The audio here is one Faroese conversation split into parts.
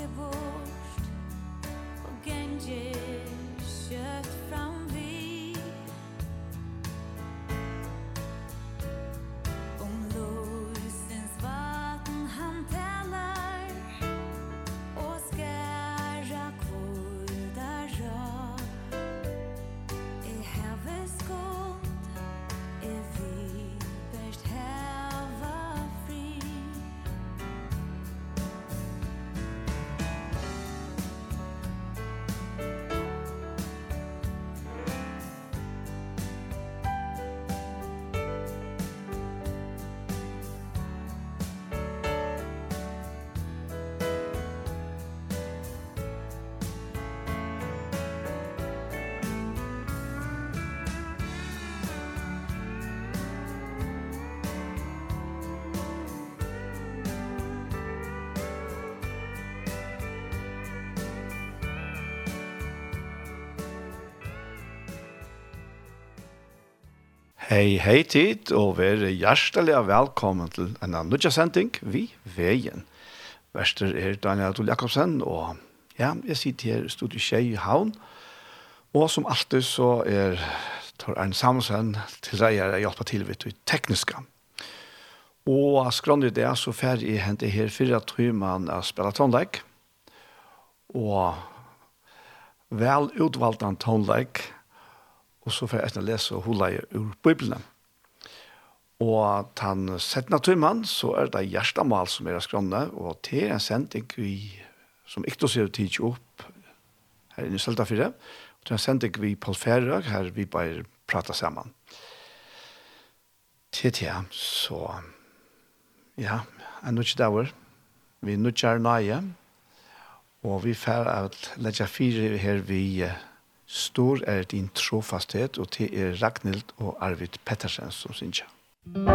que Hei, hei tid, og vær hjertelig velkommen til en annen sending, vi veien. Vester er Daniel Adol Jakobsen, og ja, jeg sitter her i studiet Kjei i Havn, og som alltid så er tar en samsen til deg jeg hjelper til vidt i tekniska. Og skrann i det så fer jeg hente her fire trymann av spela tonleik, og vel utvalgt en tonleik, og så får jeg etter å lese hulleie ur Bibelen. Og den 17. tøymann, så er det hjertemål som er skrønne, og til en sending vi, som ikke ser tid opp her inne i Selta 4, og til en sending vi på Færøk, her vi bare prater sammen. Til tida, så, ja, en nødt dager, vi er nødt nøye, og vi får at legge fire her vi, uh, Stor er din trofasthet, og til er Ragnhild og Arvid Pettersen som synger. Musikk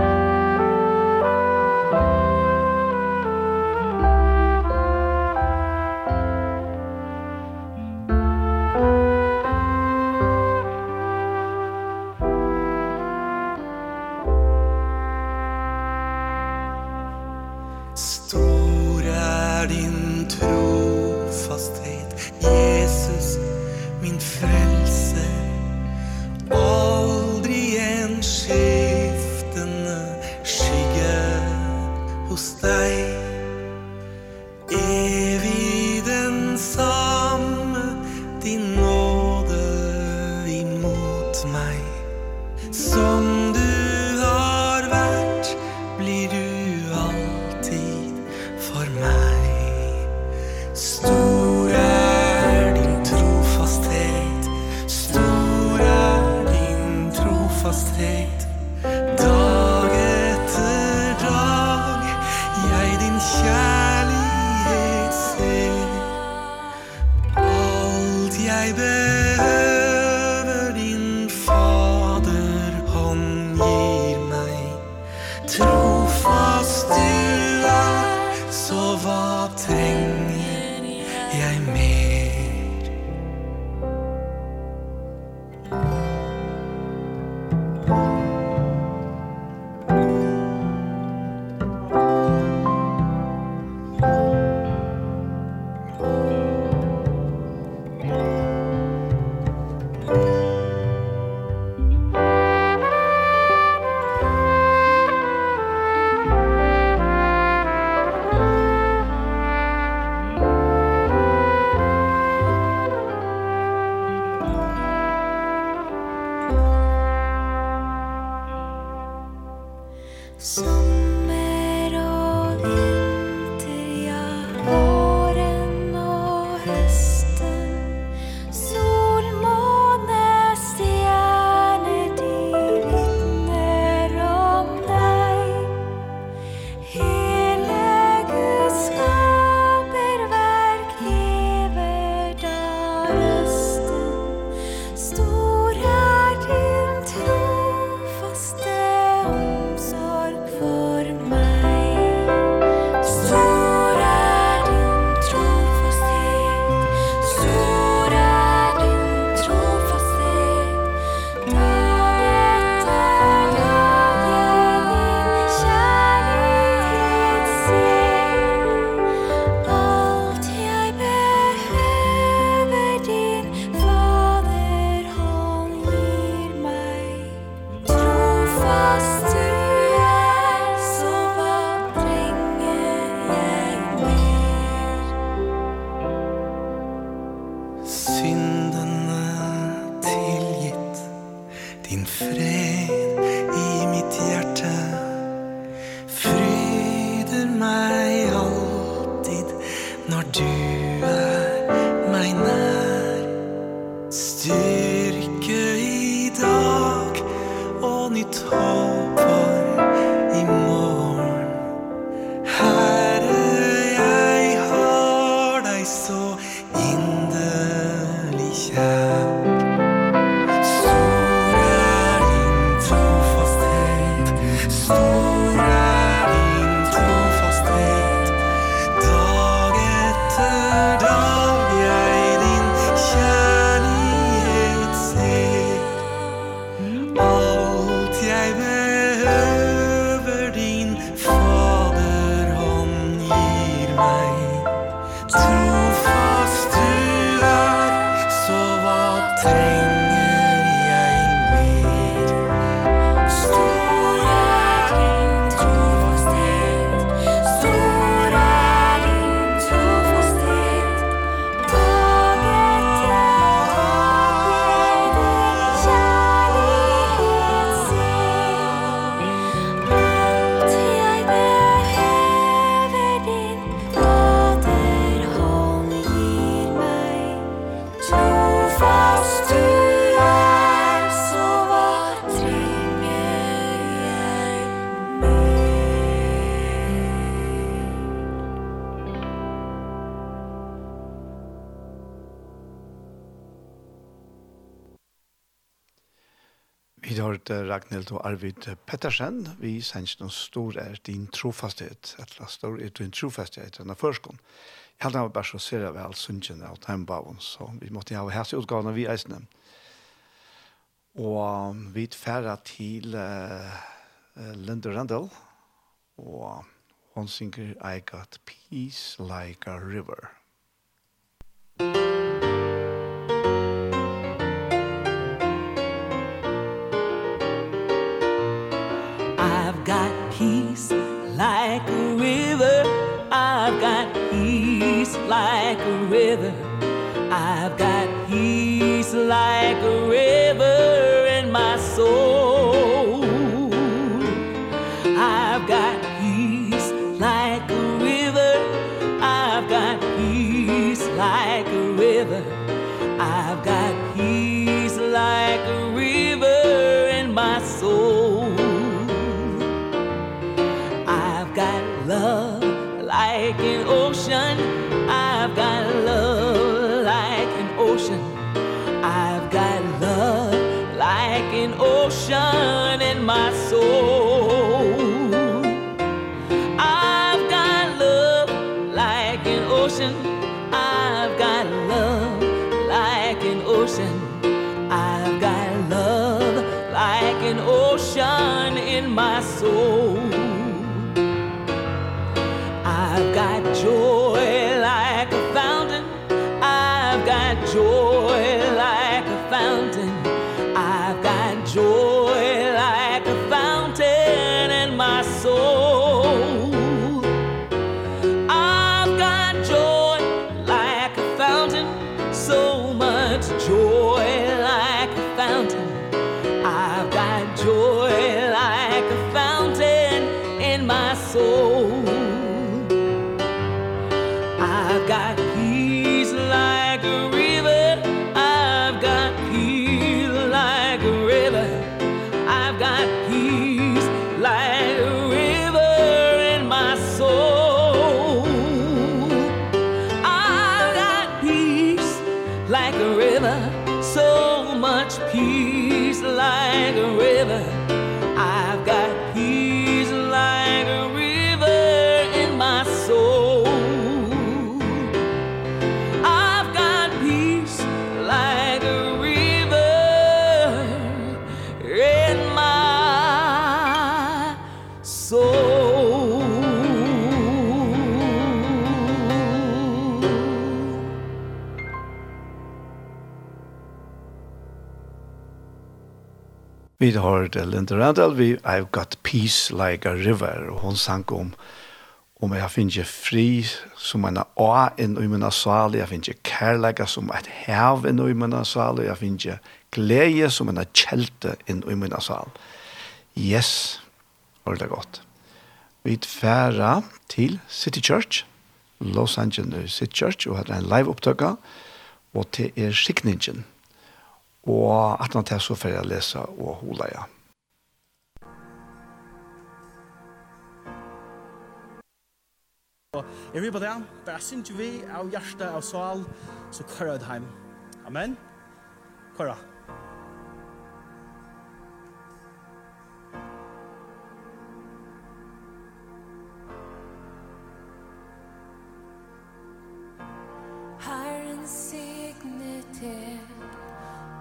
møte Ragnhild og Arvid Pettersen. Vi sender noen stor er din trofasthet. Eller stor er din trofasthet denne førskolen. Jeg hadde bare så ser jeg vel sunnkjene av Tøymbaven, så vi måtte ha hese utgavene vi eisene. Og vi færre til uh, Linda Randall, og hun synger I got peace like a river. Musikk I've got peace like a river. I've got peace like a river. I've got peace like a river. Howard eller inte Randall vi I've got peace like a river. Og hon sang om om jeg finner fri som en å inn i min sal jeg finner kærlega som et hav inn i min sal jeg finner glede som en kjelte inn i min sal. Yes var det godt. vi færa til City Church Los Angeles City Church og hadde en live opptøkka og til er skikningen. Og at han tar så for jeg lese og hula, ja. Jeg vil på det, bare synes vi av hjertet av sal, så kører jeg det hjem. Amen. Kører. Herren signe til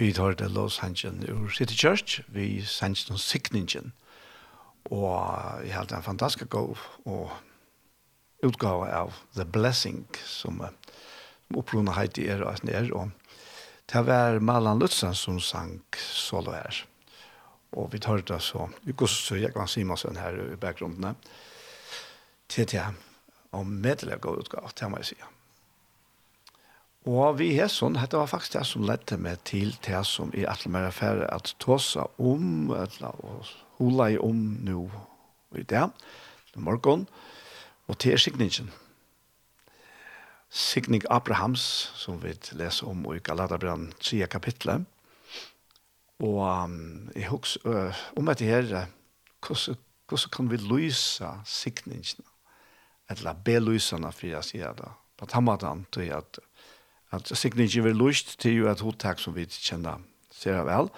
Vi tar det Los sannsjen ur City Church, vi sender noen sikningen. Og jeg har en fantastisk god og utgave av The Blessing, som, som opprunnet heit i er og er, og det var Malan Lutzen som sang solo her. Og vi tar det så, vi går så jeg kan si masse her i bakgrunnen. Til det, og medelig god utgave, det må jeg sige. Og vi er sånn, dette var faktisk det som ledde meg til det som i alle mer affære at tåsa om, eller hula i om nå i det, i morgen, og til signingen. Signing Abrahams, som vi leser om i Galaterbrann 3 kapitlet. Og um, jeg husker uh, om etter her, hvordan, hvordan kan vi lyse signingen, Eller beløsene, for jeg sier det, på tammaten til at at sikkert ikke vil lyst til jo et hotak som vi kjenner ser av vel.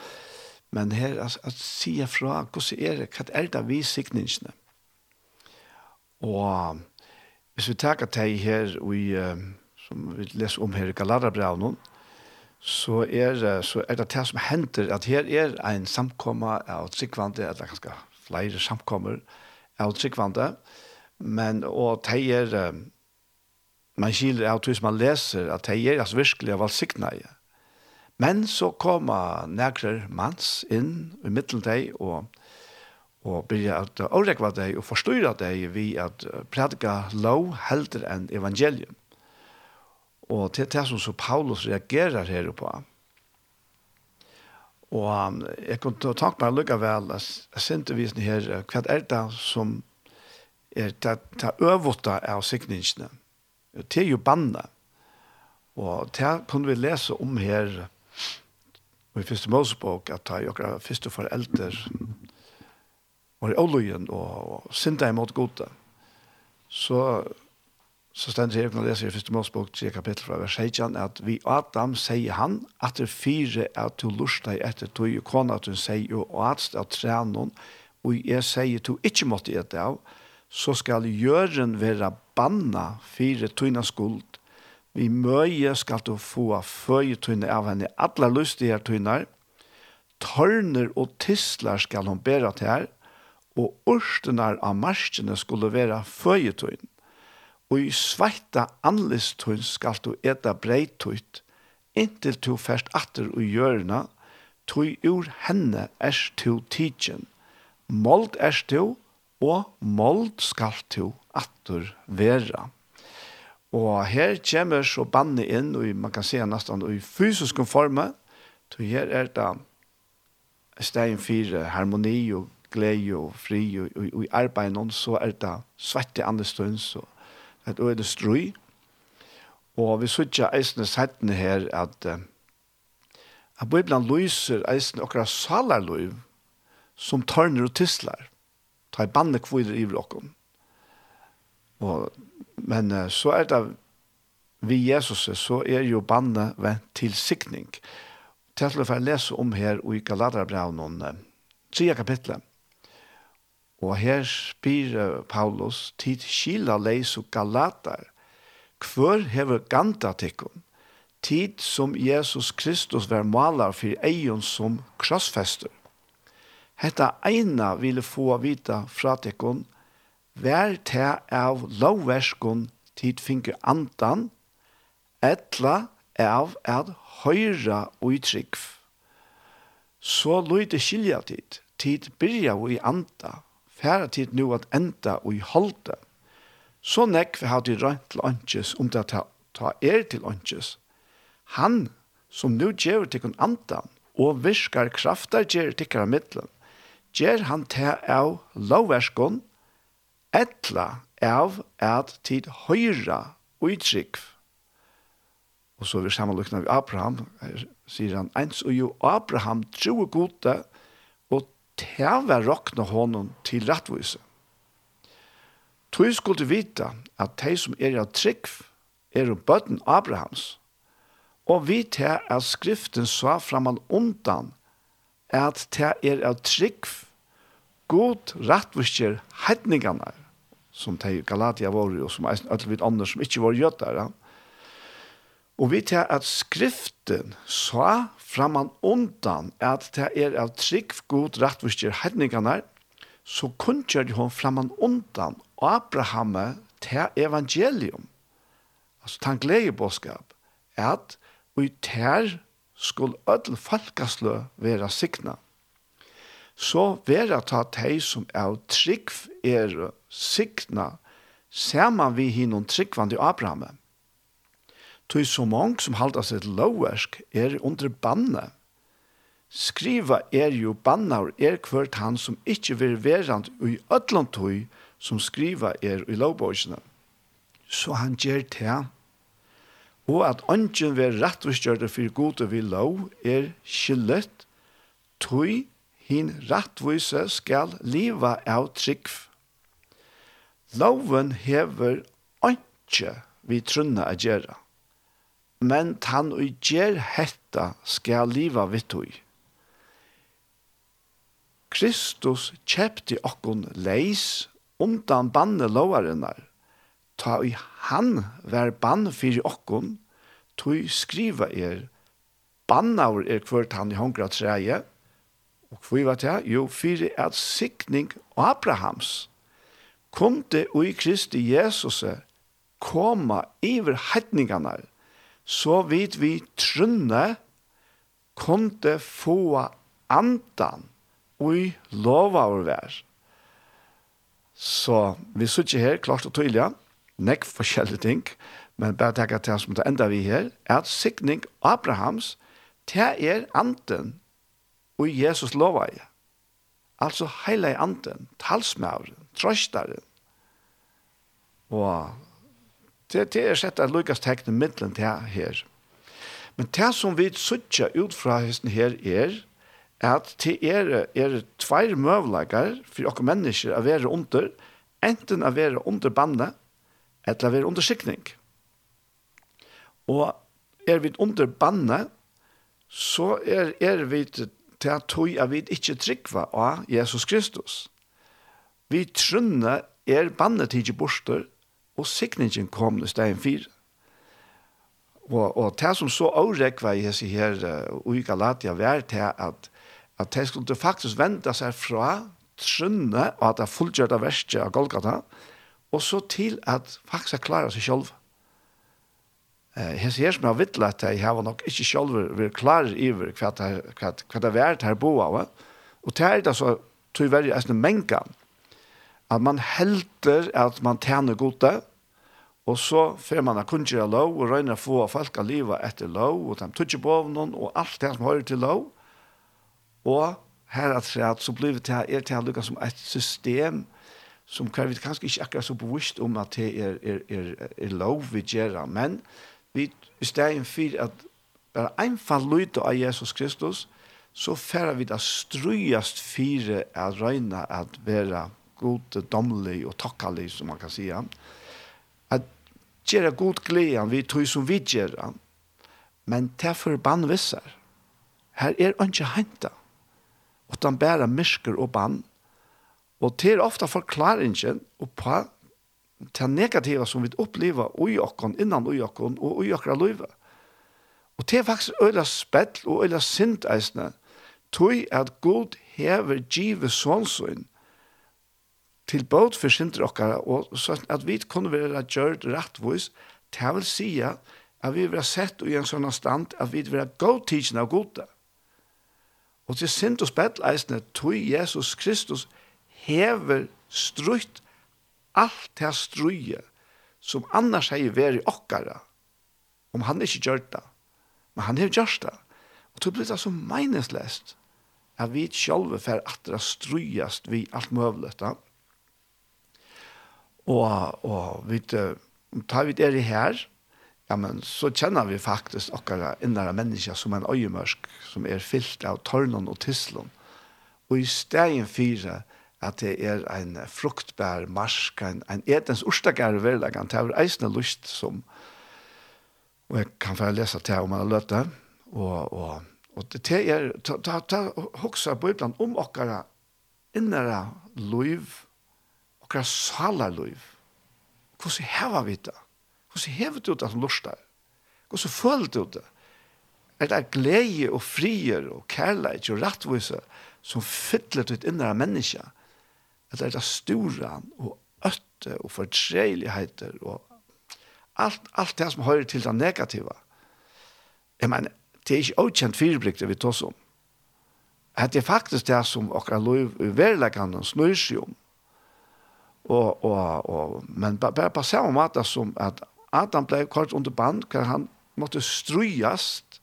Men her, at, at sier fra, hvordan er det, hva er det vi sikningene? Og hvis vi tar deg her, og, som vi leser om her i Galarabraunen, så er, så er det det som hender, at her er en samkomma av tryggvande, eller ganske flere samkommer av tryggvande, men og det er, man skiler av tog som man leser at det er altså virkelig av valgsikneie. Men så kommer nægrer mans inn i middelen deg og, og blir at årekva deg og forstyrra deg vi at prædika lov helder enn evangelium. Og til det som så Paulus reagerer her på. Og jeg kunne takke meg lykke vel, jeg synte visen her, hva er det som er det, det øvåta av sikningene? Det er jo banna. Og det kunne vi lese om her i første Mosebok, at det er jo første foreldre var i Åløyen og, og synda imot gode. Så, så stender jeg når jeg leser i første Mosebok, 3 kapittel fra vers 16, at vi Adam sier han, at det fire er til lurer deg etter tog, kona at hun sier, og at det er trenon, og jeg sier to ikke måtte gjøre det av, så skal gjøren være banna fire tøyna skuld. Vi møye skal du få føye tøyne av henne alle lustige tøyner. Tørner og tisler skal hun bære til her, og orstenar av marskene skulle være føye tøyne. Og i sveita anlistøyn skal du eta breitøyt, inntil du først atter og gjørna, tøy ur henne er tu tidsen. Mold er tu, og mold skal to atter vera. Og her kommer så banne inn, og man kan se nesten i fysisk forme, så her er det stegen fire, harmoni og glede og fri, og, og, og i arbeid noen, så er det svette andre stund, så det er strøy. Og vi ser ikke eisende settene her at at Bibelen lyser eisende okra salarløyv som tørner og tisler ta i banne kvider i blokken. Og, men så er det vi Jesus, så er jo banne ved tilsikning. Til å få lese om her i Galaterbraun, tredje kapitlet. Og her spyr Paulus, tid skila leis og galater, Hvor hever ganta tikkun, tid som Jesus Kristus var malar for eion som krossfester. Hetta eina ville få vita fra tekkon, vær te av lovverskon tid finke andan, etla av at høyra uttrykv. Så løyde skilja tid, tid byrja og i anda, færa tid nu at enda og i holde. Så nekk vi hadde til rønt til åndkjes, om det ta, ta er til åndkjes. Han som nu gjør til kun andan, og virkar kraftar gjør til kjera middelen, ger han te av lovverskon, etla av at tid høyra utrykv. Og så vi sammenlukna vi Abraham, her sier han, eins og jo Abraham troe gode, og te var rokna honom til rattvise. Tui skulle vita at de som er av trykv, er jo bøtten Abrahams, og vi til at skriften sa framan undan at det er av trygg god rettvisker hedningene som de Galatia var og som alle vidt andre som ikkje var gjøtt Ja. Og vi tar at skriften sa framan undan at det er av trygg god rettvisker hedningene så kunngjør hon framan undan Abraham til evangelium. Altså, tan gleder boskap at vi tar skulle öll falkaslø vera signa. Så være ta tei som er trygg er signa man vi hinnom tryggvande Abraham. Tui så mange som halda seg til lovversk er under banne. Skriva er jo bannar og er kvart han som ikkje vil verand i ötlom som skriva er i lovborgsene. Så han gjer til og at ønsken ved rettvistgjørte for gode vi lov er skyllet, tøy hin rettvise skal leva av trygg. Loven hever ønske vi trunna å gjøre, men tan og gjør hetta skal leva vidt tøy. Kristus kjepti okkon leis undan banne lovarenar, ta i han vær bann fyrir okkon, tui skriva er, bannaur er kvart han i hongra treie, og kvui var det, jo, fyrir at sikning Abrahams, kunde ui Kristi Jesus koma iver heitningarna, så vid vi trunne kunde få andan ui lova vær. Så vi sitter her klart og tydelig, nekk forskjellige ting, men bare tenker til som det enda vi her, er at sikning Abrahams, til er anden, og Jesus lova jeg. Altså hele anden, talsmauren, trøstaren. Og det, det er sett at Lukas tekne middelen til her. Men det som vi sutja ut fra hesten her er, at det er, er tveir møvlagar for okker mennesker å være under, enten å være under bandet, eller vi er under skikning. Og er vi under banne, så er, er vi til at tog at vi ikke tryggva av Jesus Kristus. Vi trunne er banne til ikke borster, og sikningen kom i stedet fire. Og, og det som så avrekva i hese her uh, i Galatia var til at at de skulle faktisk vente seg fra trunne og at det fullgjørte verste av Golgata, og så til at faktisk klare seg selv. Eh, jeg ser som jeg vet at jeg har nok ikke selv vært klar over hva det, hva, hva det er her bo av. Og det er det så tog jeg veldig en menge at man helter at man tjener gode, og så får man kunngjøre lov og røyner få folk av livet etter lov, og de tøtter på noen, og alt det som hører til lov. Og her at så blir det til er det her lukket som et system som som kan vi kanskje ikke akkurat så bevisst om at det er, er, er, er lov vi gjør, men vi, i stedet for at bare en fall lytte av Jesus Kristus, så færer vi da strøyest fire at røyne at være god, domlig og takkelig, som man kan si. At gjøre god glede, vi tog som vi gjør, men det forbann visser. Her er ikke hentet. Og den bærer mysker og bann, Og det er ofte forklaringen på det negativa som vi opplever i okken, innan i okken og i okker livet. Og det er faktisk øyla spett og øyla sint eisne, tog at god hever givet sånnsyn til båt for sinter okkara, og sånn at vi kunne være gjørt rettvis, det vil si at vi vil ha sett i en sånn stand at vi vil ha god tidsen av gode. Og til sint og spett eisne, tog Jesus Kristus hever strutt alt det struje som annars hei veri okkara om han ikke gjør det men han hei gjør det og det blir det så meningslest at vi sjálve fer atra strujast vi alt møvlet da. og, og vi tar vi det her ja, men så kjenner vi faktisk okkara innere mennesker som en øyemørsk, som er fyllt av tørnen og tislon. Og i stegen fire at det er en fruktbær marsk, en, en etens orsdagar verlegan, det er eisende lyst som, og jeg kan få lese til om man har løtt det, og, og, og det er, ta, ta, ta hoksa på ibland om okkara innere liv, okkara salar liv, hvordan heva vi det? Hvordan hever du det som lustar? Hvordan føler du det? Er det glede og frier og kærleik og rattvise som fyller ditt innere menneske? Hvordan at det er det store og øtte og fortreligheter og alt, alt det som hører til det negative. Jeg mener, det er ikke åkjent fyrblikter vi tar om. Det er faktisk det som akkurat lov i verleggene snur seg om. Og, og, og, men bare på samme måte som at Adam ble kort under band, hvor han måtte strujast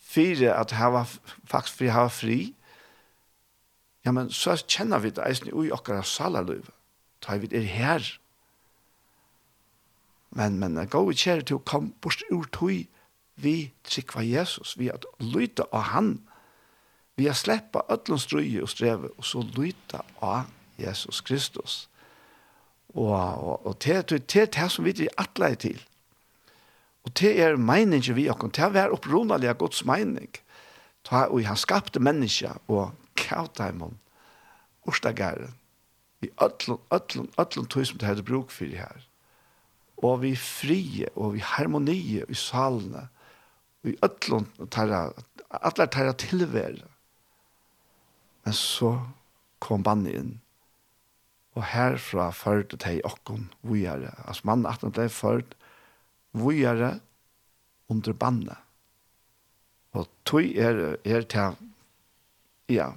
for at han var faktisk fri, han var fri ja, men så kjenner vi det eisen i okkara salaløyv. Ta vi er her. Men, men, gå i kjære til å komme bort ur tog vi trikva Jesus, vi at lyta av han, vi at sleppa ødlens strøye og streve, og så lyta av Jesus Kristus. Og, og, og det er det som vi er atleie til. Og det er meningen vi har. Det er opprunnelige Guds mening. Ta, og han skapte mennesker, og kautheimon, Ostagaren, i ötlun, ötlun, ötlun tog som det hadde bruk för her Og vi frie, og vi harmonie i salene, og i ötlun, atler tarra tilvære. Men så kom bannet inn, og herfra førte de okkon vujare Altså mannen at han ble ført vujare under bannet. Og tog er, er til, ja,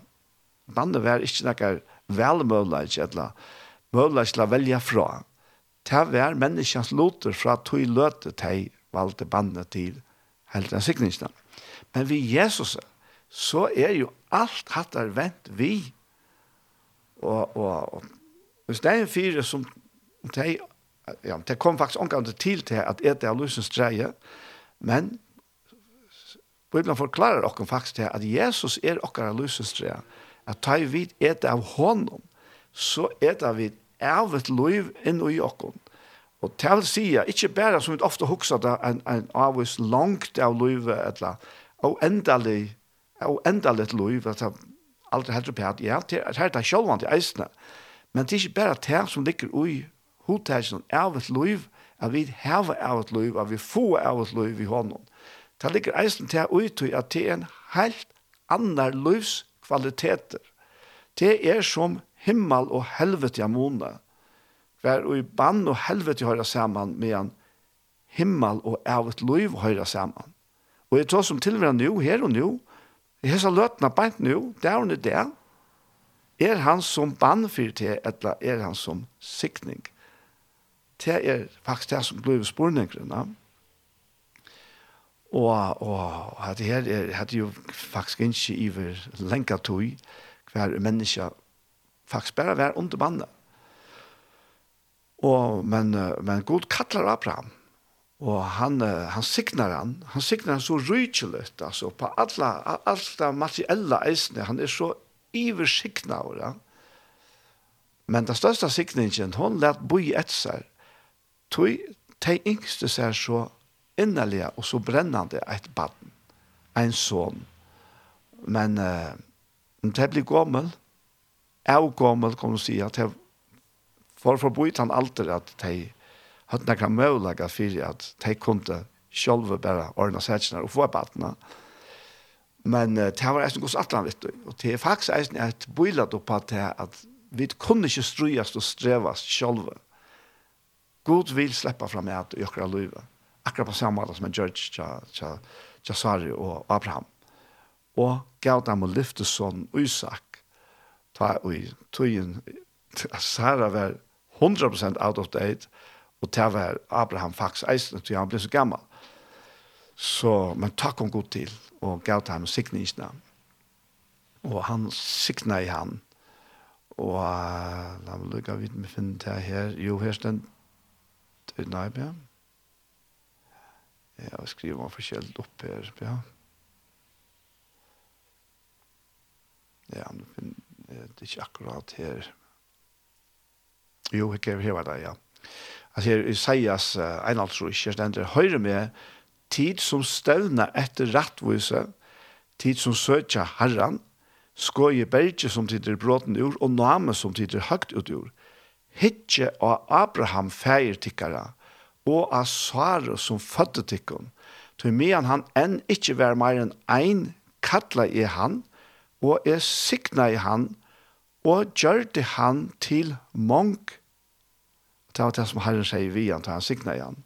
Bandet var ikke noe velmøvelig, eller møvelig til å velge fra. Det var menneskens loter fra tog løte til valgte bandet til helten sikningene. Men vi Jesus, så er jo alt hatt er vent vi. Og, og, og hvis det er en fire som de, ja, det kom faktisk omgang til til at et er lysens dreie, men Bibelen forklarer okken faktisk til at Jesus er okkar løsens dreie at ta vi et av honom, så et av vi av et liv inn i okken. Og til å si, ikke bare som vi ofte husker det, en, en av oss langt av livet, eller og endelig, og endelig liv, at det aldri helt oppe her, ja, det er det sjølvand i eisene, men det er ikke bare det som ligger i hodtæsjen av et liv, at vi har av et liv, at vi får av et liv i hånden. Det ligger eisene til å uttøy at det er en helt annen livs kvaliteter. Det er som himmel og helvete av måne, Vær og i bann og helvete høyre sammen, medan himmel og av et liv høyre sammen. Og jeg tror som tilværende jo, her og nå, i hese løtene beint nå, der og der, er han som bann for det, eller er han som sikning? Det er faktisk det som blir spørningene. Ja Og, og at det her er, hadde jo faktisk ikke iver lenge tog hver menneske faktisk bare være under bandet. Og, men, men Gud kallar Abraham og han, han signar han, han signar han så rydkjeløtt, altså på alla, det materielle eisene, han er så iversikna over ja. Men den største signingen, hon let i etter seg, tog, de yngste seg så innerlige og så brennende et baden, en son. Men eh, det blir gammel, jeg gammel kan du si at jeg var forbudt han alltid at de hadde noen mulighet for at de kunne selv bare ordne sætsene og få badene. Men uh, det var eisen hos atlan, vet du. Og det er faktisk eisen et bøylet opp at, det, at vi kunne ikke strøyast og strevast selv. God vil slippe fram med at i akkurat livet akkurat på samme måte som en gjør til Jasari og Abraham. Og gav dem å lyfte sånn Isak, ta i tøyen, Sara var 100% out of date, og ta var Abraham faktisk eisen, til han ble så gammal. Så, men takk om god til, og gav dem sikningsene. Og han sikna i han, og la meg lukke vidt med finne det her, jo her stend, til Nøybjørn, Ja, og skriver man forskjellig opp her, Ja. Ja, men det er ikke akkurat her. Jo, ikke her var det, ja. Altså her, Isaias, uh, en uh, einhaldsrus, här ständer høyre med tid som støvner etter rettvise, tid som søker herren, skoje berge som tider bråten ur, og name som tider høgt ut ur. Hittje av Abraham feir tikkara, og av Sara som fødde tikkun. Til medan han enn ikkje vær meir enn ein, kattla i han, og er sikna i han, og gjørte han til mong. Det var det som Herren sier vi han, til han sikna i han.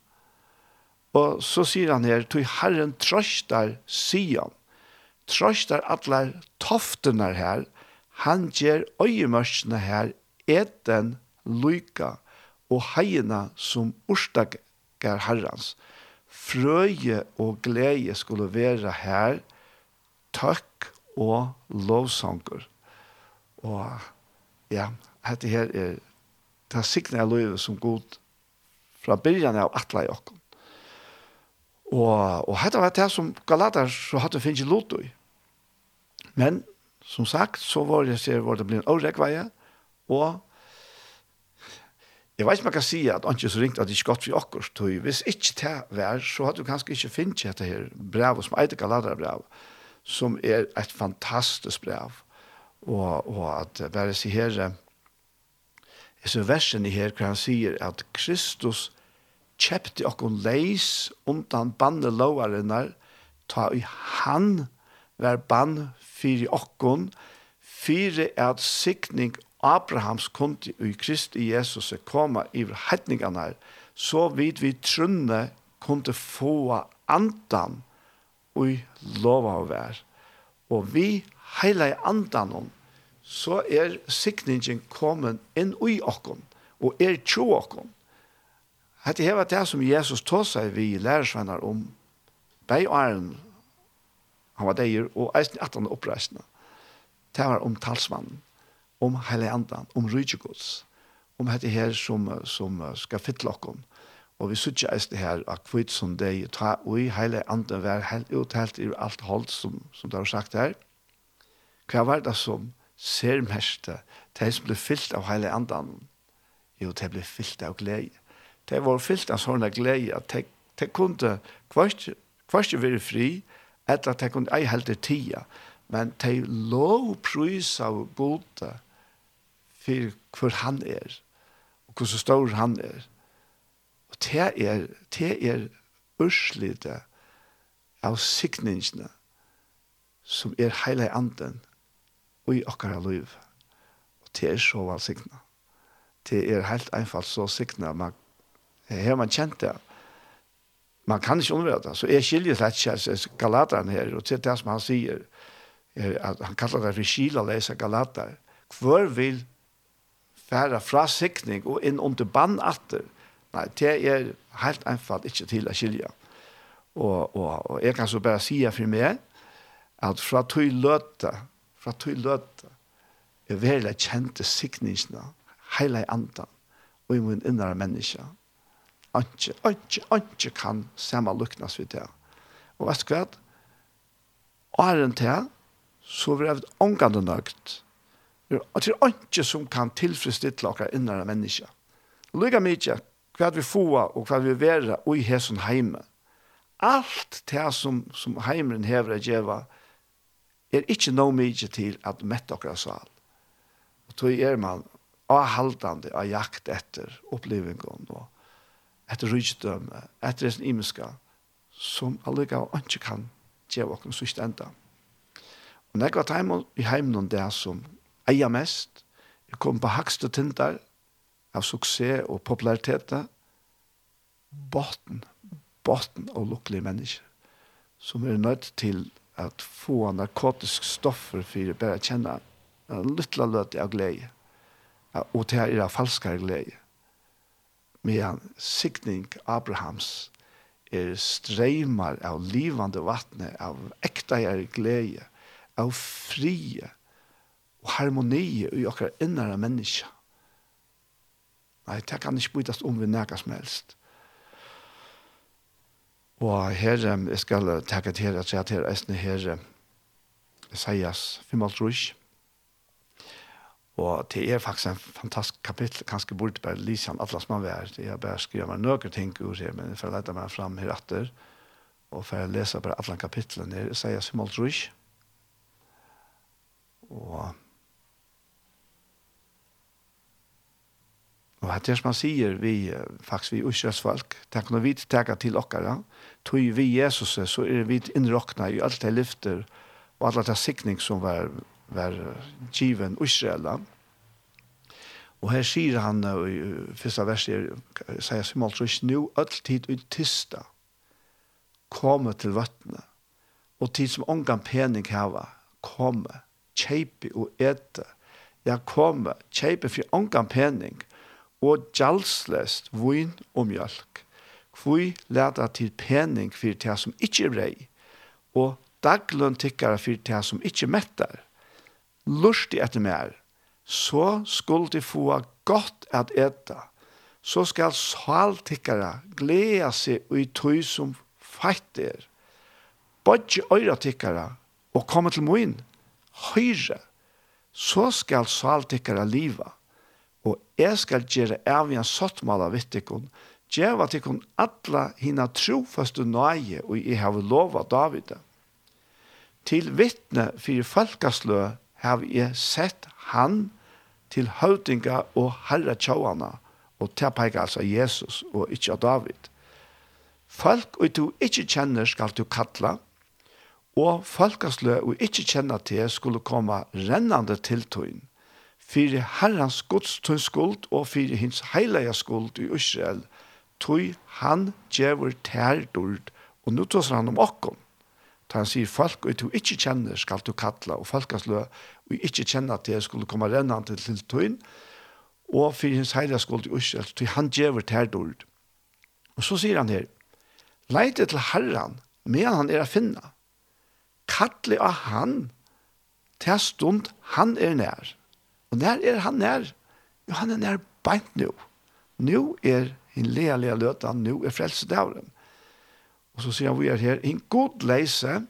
Og så sier han her, til Herren trøstar Sion, trøstar atler toftene her, han gjør øyemørsene her, eten, lyka, og heiene som orsdag takkar herrens. Frøye og glede skulle være her, takk og lovsanger. Og ja, dette her er det sikne av livet som god fra byrjan av atle i okken. Og, og dette var det som Galater så hadde finnet lot i. Men som sagt, så var det, var det blitt en årekveie, og Jeg vet ikke om jeg kan si at han ikke så ringt at det ikke godt for akkurat tog. Hvis ikke det var, så hadde du kanskje ikke finnet dette her brevet som eitig Galadra-brev, som er et fantastisk brev. Og, og at bare si her, jeg ser versen i her, hvor han sier at Kristus kjøpte okkon leis undan banne lovarinnar, ta i han var bann fyrir okkon, fyrir at sikning Abrahams kunde i Kristi Jesus komma i heitningarna så vid vi trunne kunde få andan og lova og vær. Og vi heila i andan om så er sikningen kommet inn i okken og er tjo okken. Hette heva det som Jesus tog seg vi lærersvenner om bei og han var deir og eisen i 18 oppreisna. Det var om talsmannen om hele andan, om rydgjegods, om dette her som, som skal fytte okken. Og vi sutja eist det her, at kvitt som det ta ui hele andan vær helt uthelt i alt holdt som, som det har sagt her. Hva var det som ser mest, det som ble fyllt av hele andan? Jo, det ble fyllt av glede. Det var fyllt av sånne glede, at det, det kunne kvart, kvart være fri, etter at det kunne ei helt tida, men det lov prøys av gode, for hvor han er, og hvor så stor han er. Og det er, det er urslite av sikningene som er hele anden og i okkara liv. Og det er så valsikna. Det er helt einfalt så sikna. Man, her man kjent det. Man kan ikke undvære det. Så jeg skiljer slett ikke galateren her, og til det som han sier, er at han kallar det for skila lese galater. Hvor vil færa fra sikning og inn under bannatter, nei, det er helt einfalt ikke til å skilja. Og, og, og jeg kan så bare si for meg, at fra tog løte, fra tog løte, er veldig kjente sikningene, hele andan, og i min innere menneske. Anke, anke, anke kan samme luknes vid det. Og vet du hva? Og er Åren til, så vil jeg være ångande nøgt Og det er ikke som kan tilfredsstille dere innere mennesker. Lykke mye hva vi får og hva vi være og i hesen heime. Alt det som, som heimeren hever å gjøre er ikke noe mye til at mette oss sal. Og tog er man avhaldende av jakt etter opplevingen og etter rydgjødømme, etter det imenska som allega ikke kan gjøre oss sørst enda. Og når jeg var i heimen det som eia mest. Jeg kom på hakste tindar av suksess og popularitet. Botten, botten og lukkelige mennesker som er nødt til at få narkotisk stoffer for å bare kjenne en liten løt av glede. Og til er av falskare glede. Medan sikning Abrahams er streymar av livande vattnet, av ekta glede, av frie, og harmoni i okkar innare menneske. Nei, det kan ikke bytast om vi nega som helst. Og her, jeg skal takke til her, at jeg til eisne her, Isaias 55, og det er faktisk en fantastisk kapittel, kanskje burde bare lise han alle som han vær, jeg har bare skrivet meg noen ting ur her, men jeg får lete meg fram her etter, og får lese bare alle kapittelen her, Isaias 55, og Og at det som han sier, vi faktisk vi usras folk, det kan vi teka til okkara, tog vi Jesus, så er vi innrokna i alt det lyfter, og alt det sikning som var, var given usrela. Og her sier han, i første verset, sier Simon nå alt tid ut tysta, komme til vattnet, og tid som ångan pening hava, komme, kjeipi og ete, ja, komme, kjeipi for ångan pening, og gjalslest vun og mjölk. Kvui leta til pening for det som ikkje brei, og dagløn tikkara for det som ikkje mettar. Lursti etter mer, så skuld de få godt at eta, så skal saltikkara gleda seg i tøy som feitter. Bodje øyra tikkara, og komme til moin, høyre, så skal saltikkara liva jeg skal gjøre av en sottmål av vittikon, gjøre til kun alle hina trofaste nøye og jeg har lov David. Til vittne for folkeslø har jeg sett han til høvdinga og herre tjåana, og til peker altså Jesus og ikke av David. Folk og du ikke kjenner skal du kalla, og folkeslø og ikke kjenner til skulle komme rennande til tøyen fyrir herrans godstun skuld og fyrir hins heilaja skuld i Israel, tui han djevur tærdord, og nu tås han om okkom. Ta han sier, folk og du ikkje kjenner skal du kalla, og folkaslø, og ikkje kjenner at det skulle komme rennan til tuin. og fyrir hins heilaja skuld i Israel, tui han djevur tærdord. Og så sier han her, leite til herran, medan han er a finna, kalli av han, til stund han er nær. Og nær er han nær? Jo, han er nær beint nå. Nå er en lea, lea løta, nå er frelsedavren. Og så sier han vi er her, en god leise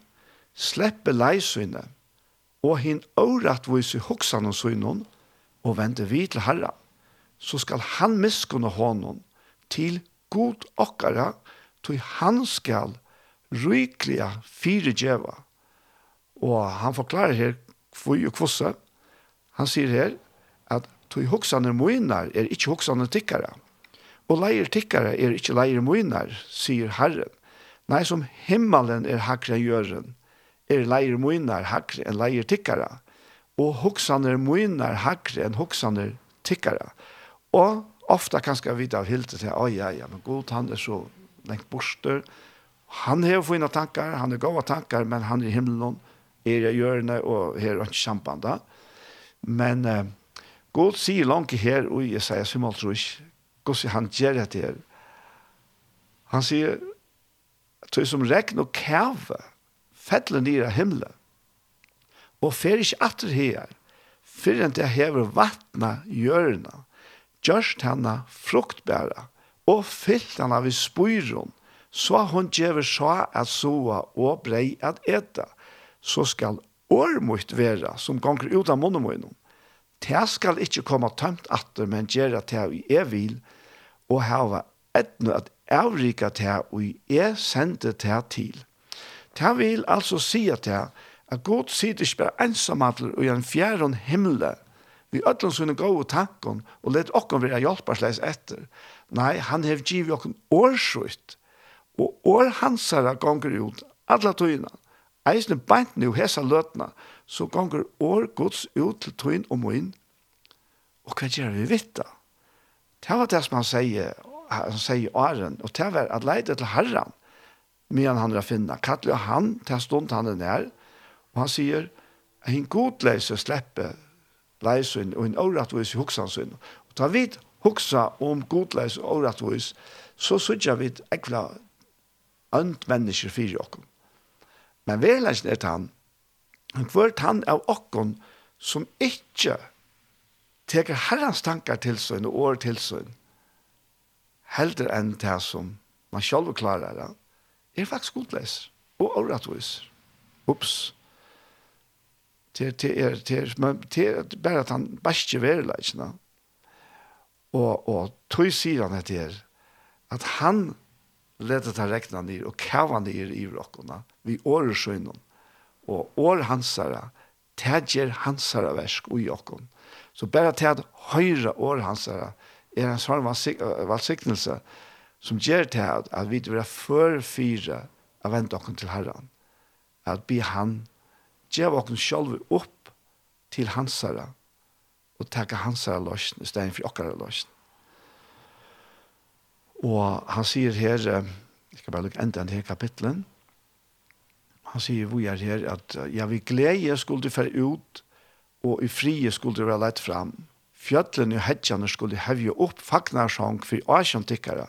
slipper leisynet, og hin årettvise hoksan og synon, og vende vi til herra, så skal han miskunne honom til god okkara, til han skal rykliga firegjeva. Og han forklarer her hvor og kvosset, Han sier her at tog hoksane moinar er ikkje hoksane tikkara. Og leir tikkara er ikkje leir moinar, sier Herren. Nei, som himmelen er hakre gjøren, er leir moinar hakre enn leir tikkara. Og hoksane moinar hakre enn hoksane tikkara. Og ofta kan ska vite av hiltet til, oi, ja, ja, men god, han er så lengt borster. Han har fina tankar, han har gode tankar, men han er i himmelen, er i jørene, og her er ikke samband Men uh, God sier langt her, og jeg sier som alt trus, God sier han gjør det her. Han sier, tog som regn og kæve, fettler nere av himmelen, og fer ikke atter her, fyrir enn det hever vattna hjørna, gjørst henne fruktbæra, og fyllt henne ved spyron, så hun gjør så at soa og brei at eta, så skal år mått vera, som gonger ut av munnen munnen. Det skal ikkje komme tømt atter, men gjøre det i er vil, og hava etnå at avrika det og er sende det til. Det vil altså si at det at Gud sier ikke bare ensamhandel og en fjæren himmel, vi ødler sånne gode tanken, og let okken være hjelpersleis etter. Nei, han har givet okken årsrutt, og år hans her gonger ut, alle tøyene eisne beint nu hesa løtna, så gonger år gods ut til tøyn og moin, og hva gjør vi vitt da? Det var det som han sier, han sier åren, og det var at leide til herran, medan han er finna, kattler han til stund han er nær, og han sier, en god leise sleppe leisen, og en åretvis i hoksansin, og da vi hoksa om god leise og åretvis, så sørger vi ekla ønt mennesker fyrir okkur. Men verleisen er han, han kvart han av okkon som ikkje teker herrans tankar til seg og år til seg, heldur enn det som man sjálf klarar det, er faktisk godleis og åretvis. Ups. Det er, det er, det er bare at han bæsje verleggen. Og, og tog sier han etter at han letet han rekna nir og kava nir i rokkona vi åresøgnen, og åre hansara, tæger hansara versk ui okkon. Så bare til at høyre åre hansara er en sånn valsignelse som gjør til at, at vi vil før fire av vente okkon til herren, At be han gjør okkon selv opp til hansara og takke hansara løsjen i stedet for okkara løsjen. Og han sier her, jeg skal bare lukke enda til kapitlen, han sier vi er her at ja, vi glede skulle fære ut, og i frie skulle være lett fram. Fjøtlen og hedjene skulle hevje opp fagnarsong for åkjentikkere,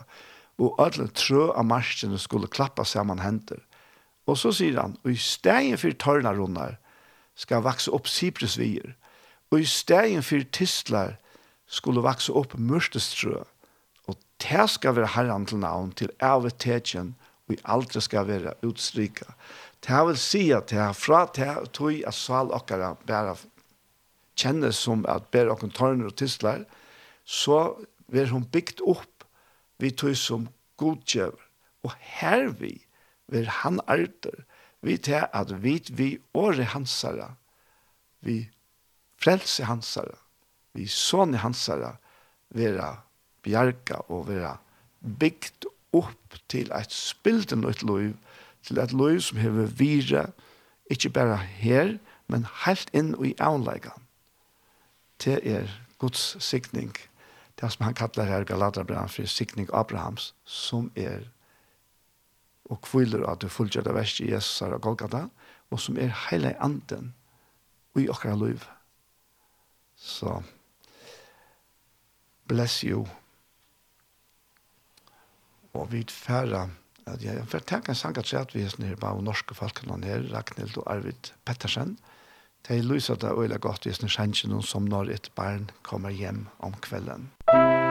og alle trø av marsjene skulle klappa saman hender. Og så sier han, og i stegen for tørna runder skal vakse opp sipresvier, og i stegen for tistlar skulle vakse opp mørstestrø, og det skal være herren til navn til av og i aldri skal være utstrika. Det vil si at det er fra det tog at sal okkara bare kjennes som at bare okken tørner og tisler, så vil hun bygd opp vi tog som godkjøver. Og her vi vil han arter, vi til at vi vi åre hansara, vi frelse hansara, vi sånne hansara, vera bjerga og vera bygd opp til eit spilden og et liv, til et liv som hever vire, ikke bare her, men helt inn i avleggen. Det er Guds sikning, det som han kallar her Galaterbrann for sikning Abrahams, som er og kviler at du fullgjør det verste i Jesus og Golgata, og som er hele anden i okra liv. Så, bless you. Og vi færre at jeg får tenke en sang at sett vi er bare norske folkene her, Ragnhild og Arvid Pettersen. De lyser det øyla godt hvis det kjenner noen som når et barn kommer hjem om kvelden. Musikk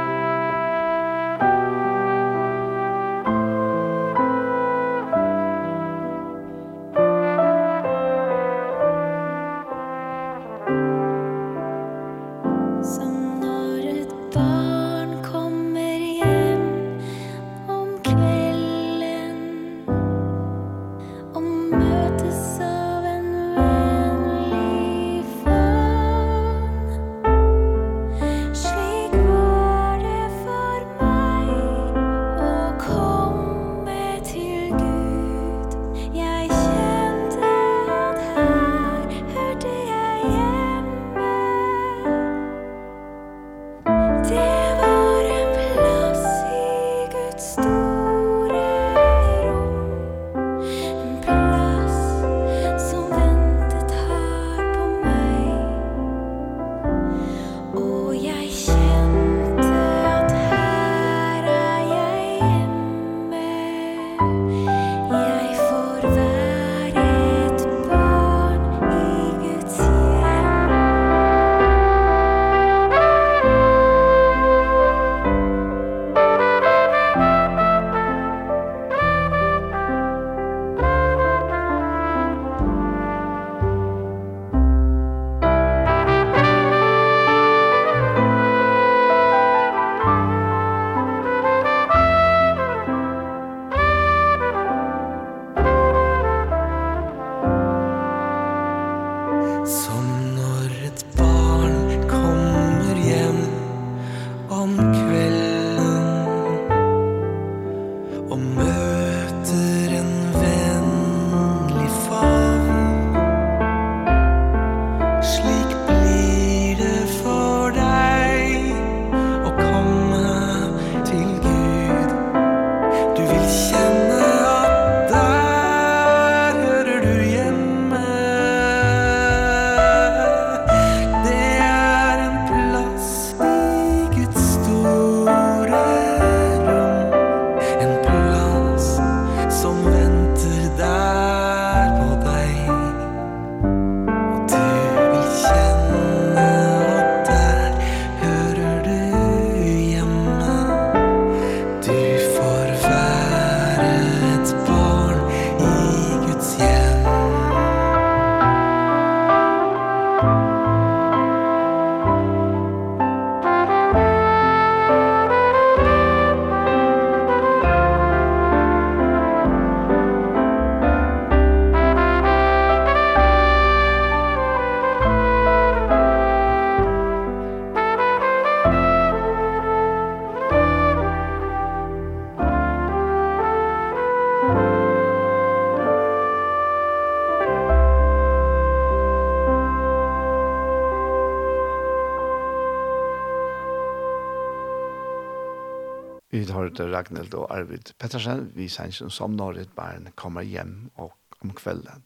møter Ragnhild og Arvid Pettersen, vi sier som når et barn kommer hjem og, om kvelden.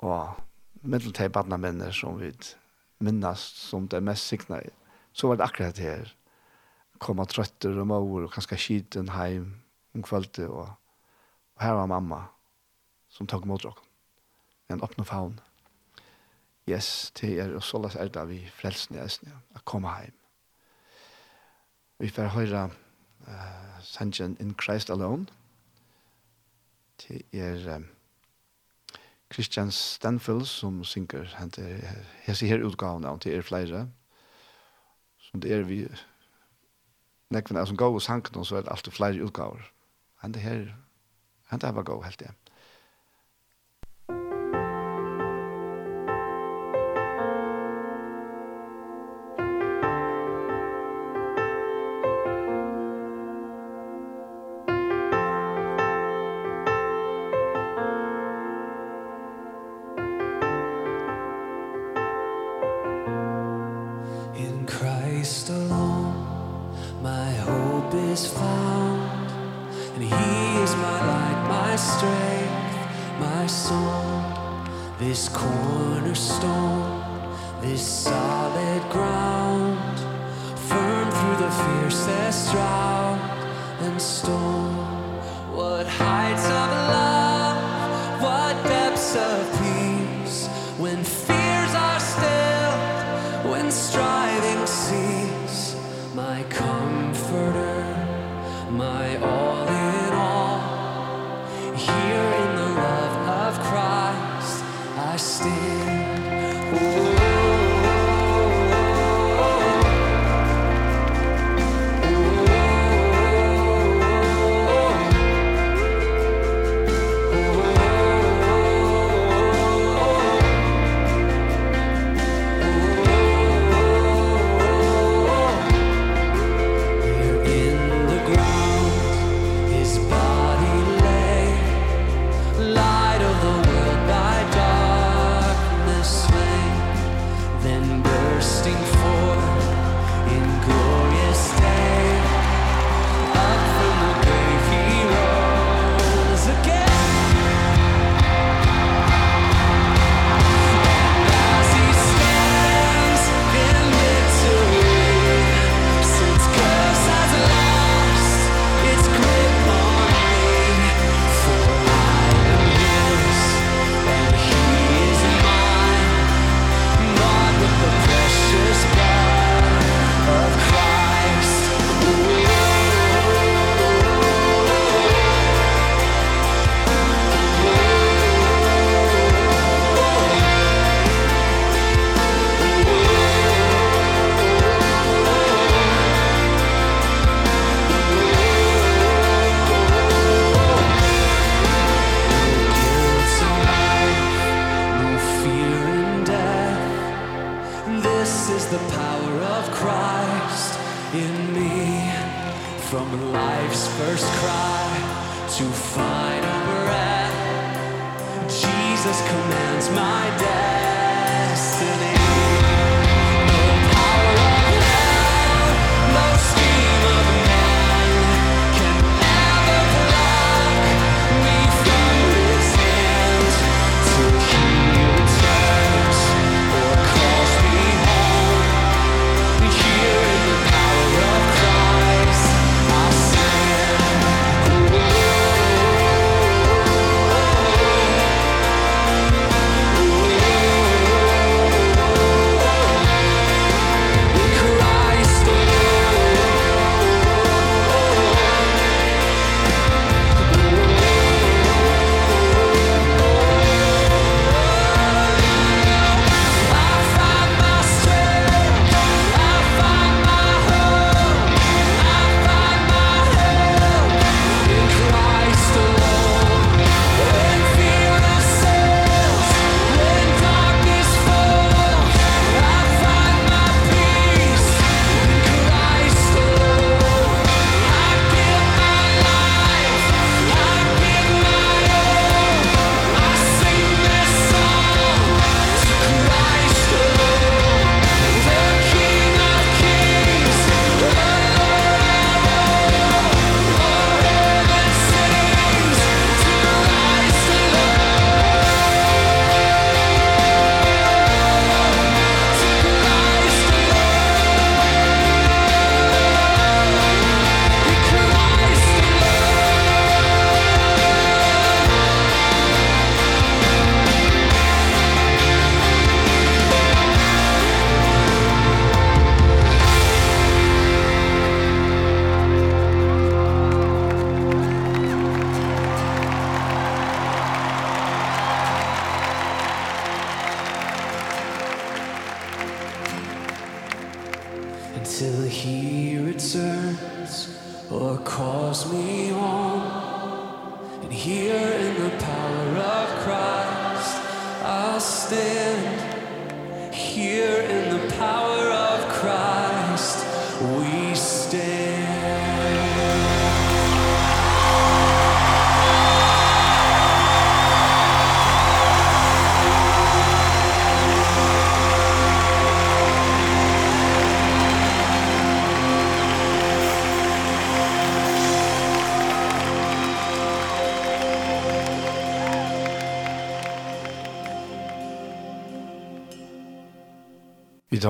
Og middeltid badna minner som vi minnes som det mest sikna i. Så var det akkurat her. Komma trøtter og mor og kanskje skiten heim om kvelden. Og, og her var mamma som tok mot dere. En åpne faun. Yes, det er og såles er det vi frelsen i Østene, Å komme heim. Vi får høre uh, sangen In Christ Alone. Det er um, Christian Stanfield som synger jeg ser her utgaven av, det er flere som det er vi nekvene som går og sanker noen så er det alltid flere utgaver. Hente her, hente her var god helt igjen.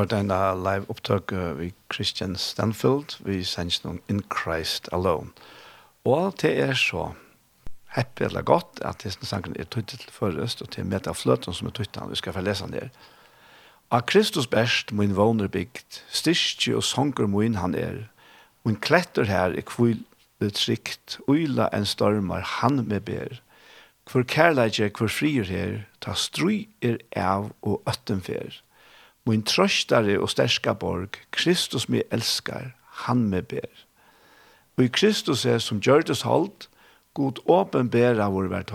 hørt en live opptak uh, ved Christian Stanfield, vi sendte noen In Christ Alone. Og det er så happy eller godt at det er sangen er tøytet til forrest, og til med av fløten som er tøytet, vi skal få lese den der. Av Kristus best min våner bygd, styrke og sanger min han er, min kletter her i kvillet trygt, uila en stormar han med ber, Hvor kærleidje, hvor frier her, ta stry er av og øttenfer. Min trøstare og sterska borg, Kristus mig elskar, han me ber. Og i Kristus er som gjørtes holdt, god åpenbæra vår hvert.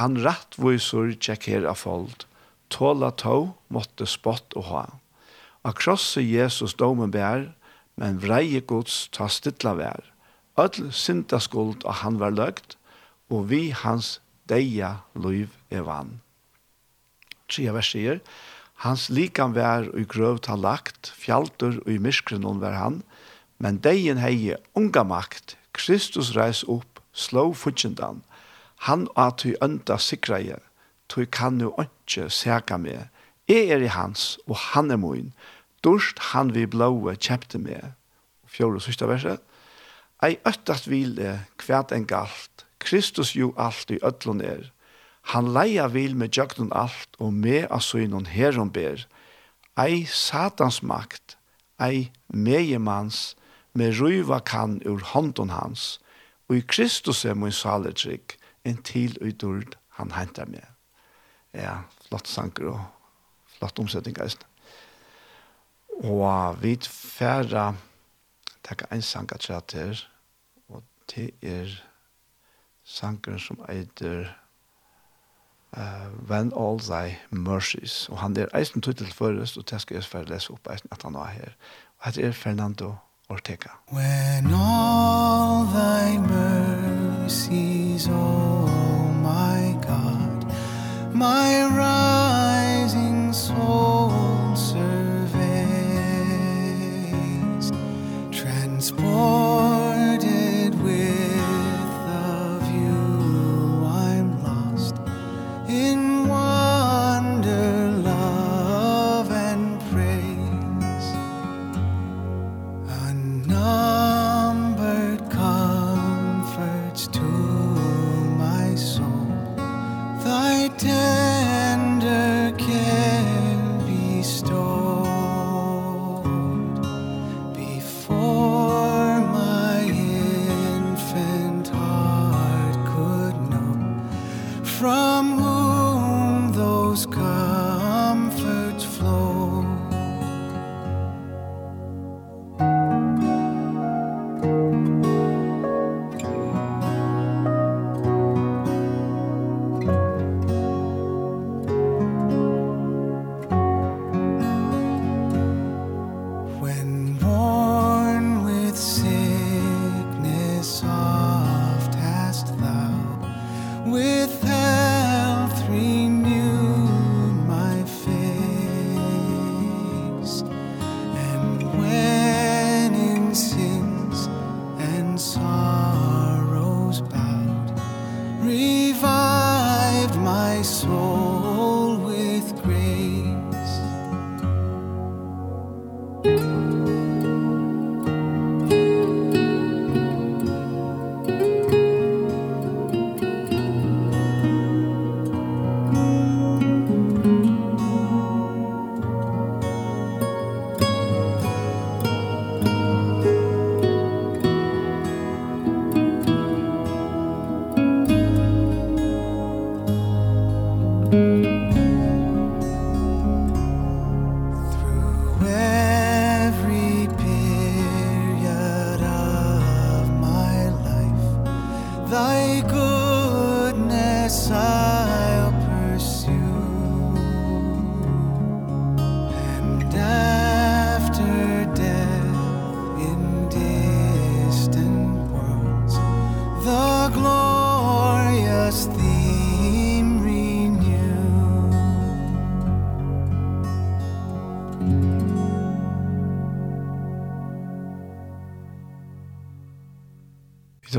Han rattvoisur tjekk her av fold, tåla tå, måtte spott og ha. Av krosse Jesus domen ber, men vreie gods ta stilla vær. Ødl synda skuld og han var løgt, og vi hans deia loiv evan. Tria vers sier, Hans likan vær og grøvt har lagt, fjaltur og i myskren hon vær han, men deien heie unga makt, Kristus reis opp, slå futjendan, han at du ønda sikreie, du kan nu ikke seka me. jeg er i hans, og han er moin, durst han vi blåe kjepte me. Fjore og sørste verset, ei øttast vile, kvært en galt, Kristus jo alt i øtlun er, Han leia vil med jøgnen alt, og med asøgnen herom ber. Ei satans makt, ei megemans, med ruiva kan ur hånden hans, og i Kristus er min salertrygg, en til utord han hentar med. Ja, flott sanker og flott omsetning, geist. Og vi færre takk ein sanker til her, og det er sanker som eitir uh, when all thy mercies. Og han er eisen tuttel først, og det skal jeg for lese opp eisen at han var her. Og det er Fernando Ortega. When all thy mercies, oh my God, my rising soul surveys, transport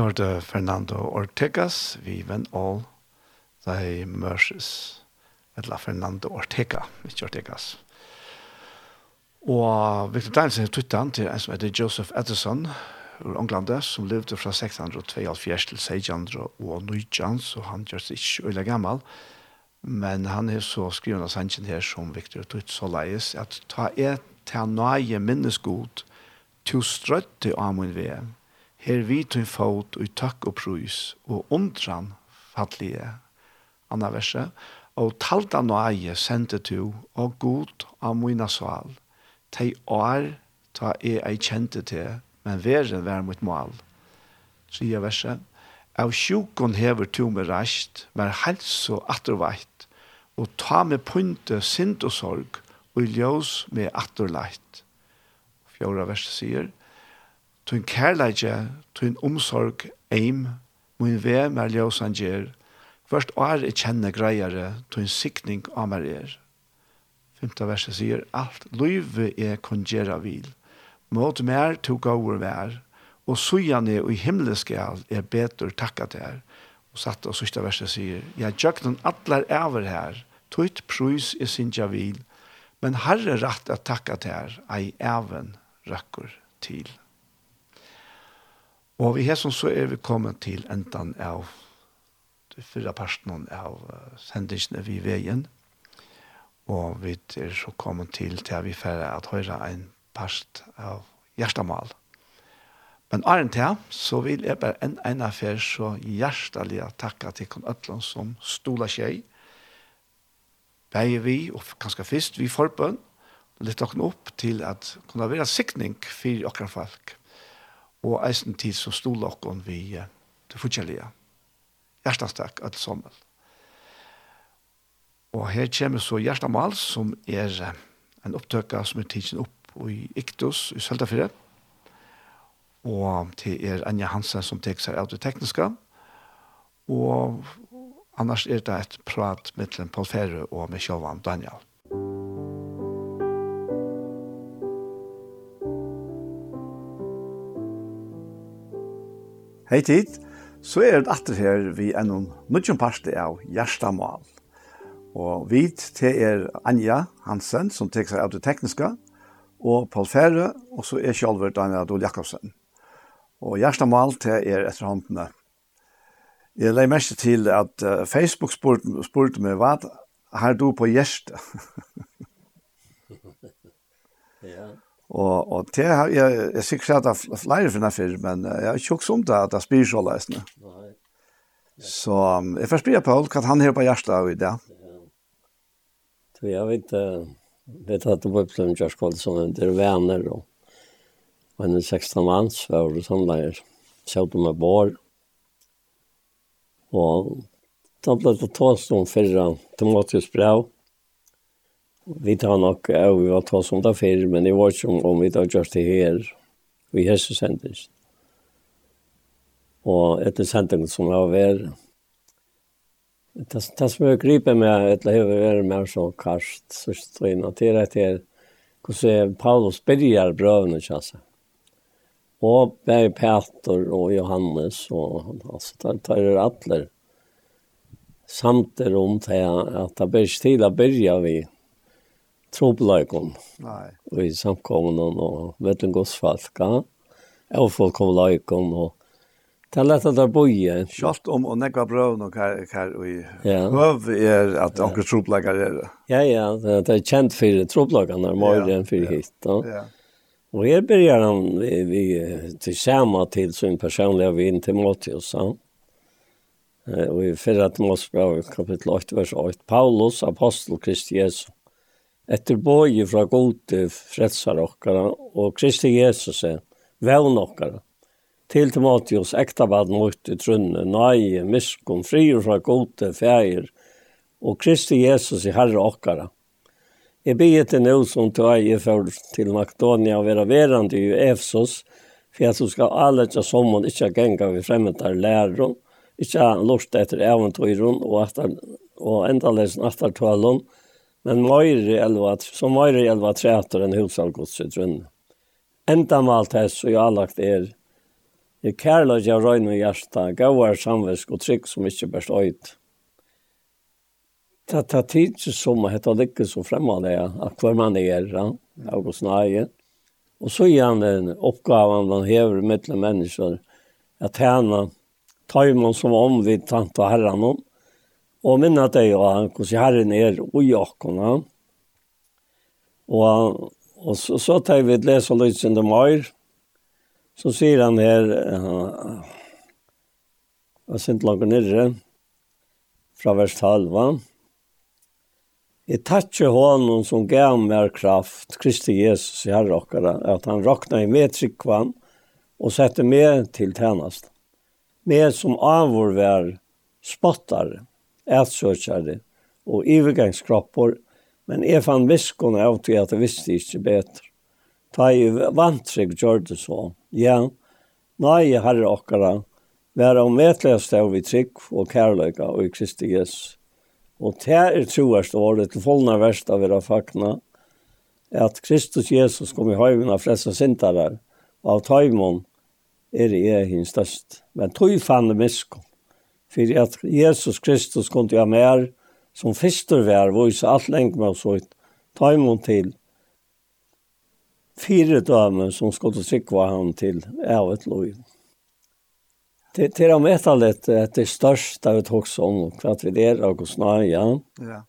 gjorde Fernando Ortegas, vi venn all, de mørses, eller Fernando Ortega, ikke Ortegas. Og Victor Dinesen tog han til en som heter Joseph Edison, ur Englandet, som levde fra 1672 til 1600 så han gjør seg ikke øyla gammal, men han er så skriven av sannsyn her som Victor Tutt så leies, at ta et til nøye minnesgod, to strøtt av min VM, Her vi tog fot og takk og prøys, og undran fattelige, anna verset, og talta noaie sendte to, og god av mina sval, tei år ta e ei kjente til, men veren vær mot mal. Tria verset, av sjukon hever to med rast, vær hals og atterveit, og ta med punte sint og sorg, og ljøs med atterleit. Fjorda verset sier, Tun kærleidje, tun omsorg, eim, mun ve mer ljósan gjer. Først år er kjenne greiere, tun sikning av mer er. Fymta verset sier, alt løyve er kongjera vil. mot mer to gaur vær, og sujane og himmelskal er betur takka der. Og satt og sørste verset sier, ja, jøknen atler over her, tutt prus er sin vil, men herre rett at takka der, ei even rakker til. Og vi hesson så er vi kommet til endan av de fyra parten av sendingene vi veien. Og vi er så kommet til til vi færre at høyre en part av hjertemål. Men er en til, så vil jeg bare en ene affær så hjertelig takke til Kon Øtland som stola seg. Begge vi, og kanskje først, vi forbønn, litt dere opp til at kunne være sikning for dere folk og eisen tid som stod okken vi til forskjellige. Hjertens takk, at sammen. Og her kommer så Hjertamal, som er en opptøkka som er tidsen opp i Iktus i Søltafire. Og til er Anja Hansen som tek seg av det tekniske. Og annars er det et prat mellom Paul Ferre og med Sjåvan Daniel. Hei tid, så er det atter her vi er noen nødgjøn parste av Gjerstamal. Og vi til er Anja Hansen, som tek seg av det tekniske, og Paul Ferre, og så er Kjolver Daniel Adol Jakobsen. Og Gjerstamal til er etter håndene. Jeg legger mest til at Facebook spurte, spurte meg, hva har du på Gjersta? ja. Og, og det har jeg, jeg sikkert sett av flere for denne men jeg har ikke også om det at jeg spyr så løsene. Så jeg får spyr på hva han har på hjertet av i det. Så jeg vet, vet at det var på en kjørskål som heter Vener, og en 16 manns var det sånn der, de med bår. Og da ble det tåst om fyrre tomatisk brev, vi tar nok, ja, vi var två som tar fyr, men det var inte om, om vi tar just det här så Hessesendelsen. Og etter sendingen som har vært, det, det som jeg griper med, etter jeg har vært med så karst, så strøyne, til at jeg, hvordan Paulus begynner brøvene ikke kjassa. Og bare Peter og Johannes, og altså, det tar er alle Samt er om til at det blir ikke til å begynne vi, trobelagum. Nei. Og i samkommunen og mellom godsfalka, og folk kom fullkomlagum og Det er lett at det er boie. Kjalt om å nekva brøvn og her, her og i ja. høv er at anker troplegger er det. Ja, ja, det er kjent for tropleggerne, mer ja. enn for ja. hit. Da. ja. Og her börjar han vi, vi tillsammans till sin personliga vin Timotheus. Ja. Och i förra Timotheus kapitel 8, vers 8. Paulus, apostel Kristi Jesus etter bøye fra gode fredsar okkara og Kristi Jesus er vevn okkara. Til Timotheus ektabad mot i trunne, nøye, miskom, frier fra gode feir og Kristi Jesus i herre okkara. Jeg bygde til nå som til jeg for til Makedonia og være verande i Efsos, for at du skal anlegge sommeren ikke genga vi fremmedar lærer, ikke lort etter eventøyren og, etter, og endalesen etter tølen, men møyre elva, som møyre elva træter enn i rundt. Enda med alt hess og jeg har lagt er, jeg kærløg jeg røyne i hjärsta gauar samvisk og trygg som ikke best øyt. Det tar tid til som å hette lykke som fremmer det, at hver man er, ja, august nøye. Og så är han den oppgaven han hever mellom mennesker, at henne tar man som omvidt tant og herren om, Og minna deg og han, hvordan herren er og jakkene. Og, og så, så tar vi et lese sin det mer, så sier han her, jeg er sint langt nere, fra vers 12. Jeg takkje honom som gav mer kraft, Kristi Jesus, herre okkara, at han råkna i med tryggvann og sette med til tjenest. Med som avvår vær spottare ætsøkjare og ivergangskroppor, men jeg fann viskon av til at jeg visste ikke betre. Ta i vantrygg gjør det så. Ja, nei, herre okkara, være om vetlige stav i trygg og kærløyga og i Kristi Jesus. Og det er troerst året til fullna verst av era fakna, at Kristus Jesus kom i høyvina flesta sintarar, og av tøymon er jeg hinn størst. Men tog fann miskon för att Jesus Kristus kunde jag mer som förster var och så allt länge med oss ut ta emot till fyra damer som skulle trycka han till ävet lov. Det det är metalet att det största vi tog som kvart vi där och snaja. Ja.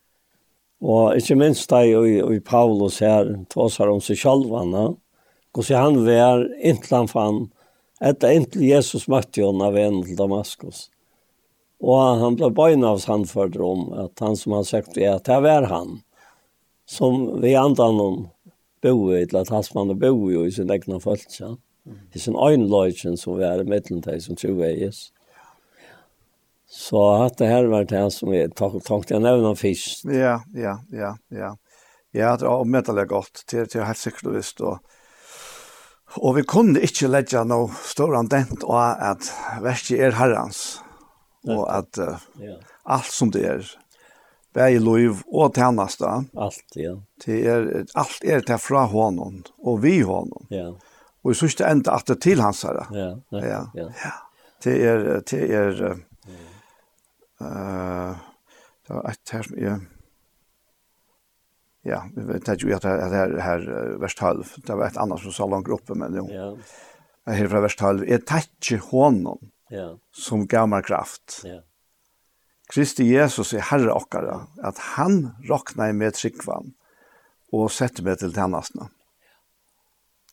Och inte minst där i, i Paulus här tvåsar om sig själva. Ja. Och så han var inte han fann att inte Jesus mötte honom av en till Damaskus. Och han blev böjna av sandförd om att han som har sagt är att det var han. Som vi andan om bo i, eller att han och bo i i sin egna följtsa. I sin egen löjtsen som vi er i midten til, som tror jeg er. Så at det her var det som vi tok til å nevne først. Ja, ja, ja, ja. Ja, det var medelig godt til, til helt sikkert og visst. Og, og vi kunne ikke legge noe stor andent og at verket er herrens og at uh, ja. alt som det er, bæði loiv og tjeneste, Alt, ja. Det er, alt er til fra hånden og vi hånden. Ja. Og i sørste enda at det til hans herre. Ja, ja, ja. ja. Det er, det er, uh, det var et her som er, ja, vi vet ikke at det er her, her vers 12, det var et annet som sa langt oppe, men jo. Ja. Her fra vers 12, er tætje hånden, yeah. som gav meg kraft. Yeah. Kristi Jesus er herre okkara, at han råkna i med tryggvann og sette meg til tennastene.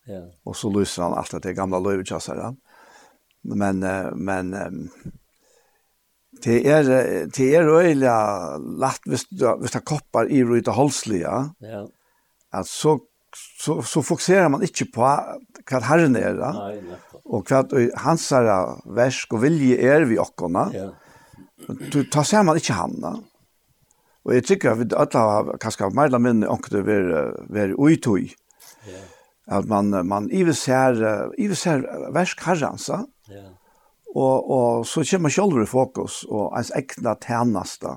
Yeah. Og så lyser han alt det gamla løyvekjassere. Men, men det er, det er øyelig lagt hvis, hvis det koppar i rute holdslige, yeah. at så så så fokuserar man inte på vad Herren är då. Och vad hans här verk och vilje är vi och Ja. Du tar sig man inte han då. Och jag tycker att vi alla kanske mer eller mindre och det är är utoj. Ja. Att man man ivsär ivsär verk Herren så. Ja. Och och så kommer själva i fokus och ens egna tjänster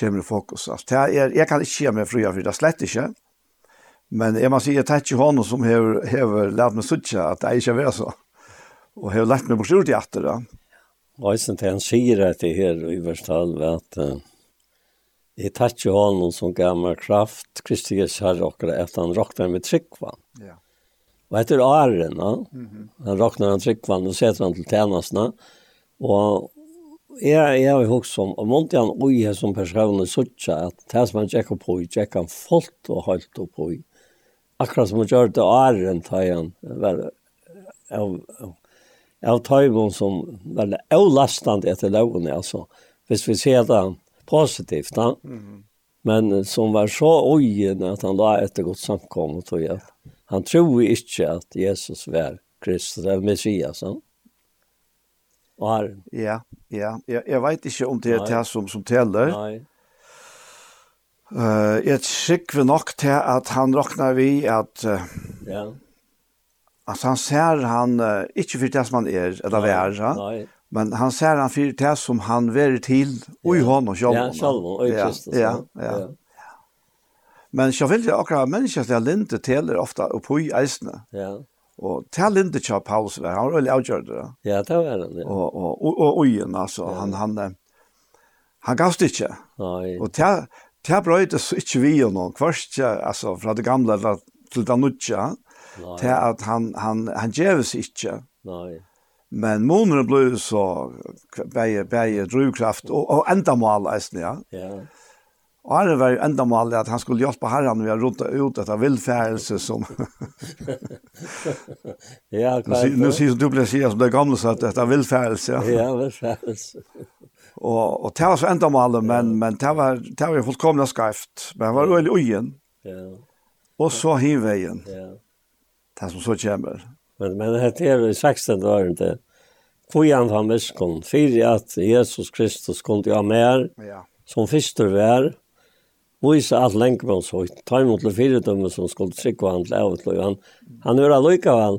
kommer i fokus. Alltså jag jag kan inte se mig fria för det slett inte. Men jeg må si, jeg tar ikke hånden som har, har lært meg suttje at det er ikke vil så. Og har lært meg bort i atter da. Og jeg synes han sier at det her i vers 12, at uh, jeg tar ikke hånden som gav meg kraft, Kristi Jesus har råkere etter han råkner med tryggvann. Ja. Og etter åren, mm -hmm. han råkner han tryggvann og setter han til tjenestene. Og jeg, jeg har hørt som, og måtte han ui her som personen suttje at det som han tjekker på, tjekker han fullt og holdt opp på, akkurat som hun gjør det æren tar han vel av, av, av tøyvun som vel avlastant etter lovene, altså. Hvis vi ser det positivt, da. Mm. Men som var så ojen at han la etter godt samkom og tog at han tror ikke at Jesus var Kristus, eller Messias, sånn. Og her. Ja, ja. Jeg, jeg vet ikke om det er det som, som teller. Nei. Uh, jeg sikker nok til at han råkner vi at uh, ja. at han ser han uh, ikke for det som han er, eller nei, er, ja? nei. men han ser han for det som han verer til, og i hånd og sjølv. Ja, sjølv, og i Kristus. Ja, ja. ja. Men så vil jeg akkurat mennesker til linte teler ofte oppe i eisene. Ja. Og til Linde til Paulus var han veldig avgjørt det. Ja, det var han, ja. Og, og, og, og, og, altså, han, han, han, han gavst ikke. Nei. Og til, Det så ikke vi jo noe, kvart, altså, fra det gamle eller til det nødja, til at han, han, han gjeves ikke. Nei. Men månene ble så bæge, bæge drivkraft, og, og enda mål, eisen, ja. Ja. Og her var jo enda mål at han skulle hjelpe herren ved å rote ut etter vildfærelse som... ja, klart. Nå sier du ble sier som det gamle, sa at etter vildfærelse, ja. ja, vildfærelse. Og, og det var så enda målet men men det var det var fullkomna skreft. Men var veldig ugen. Ja. Og så hivveien. Ja. Det som så kommer. Men men det är i 16 det. inte. Kvojan han viskon, fyrir at Jesus Kristus kom til mer, ja. som fyrster vær, vise at oss høyt, ta imot til fyredømme som skulle trykke han til avtløy. Han, han er allikevel,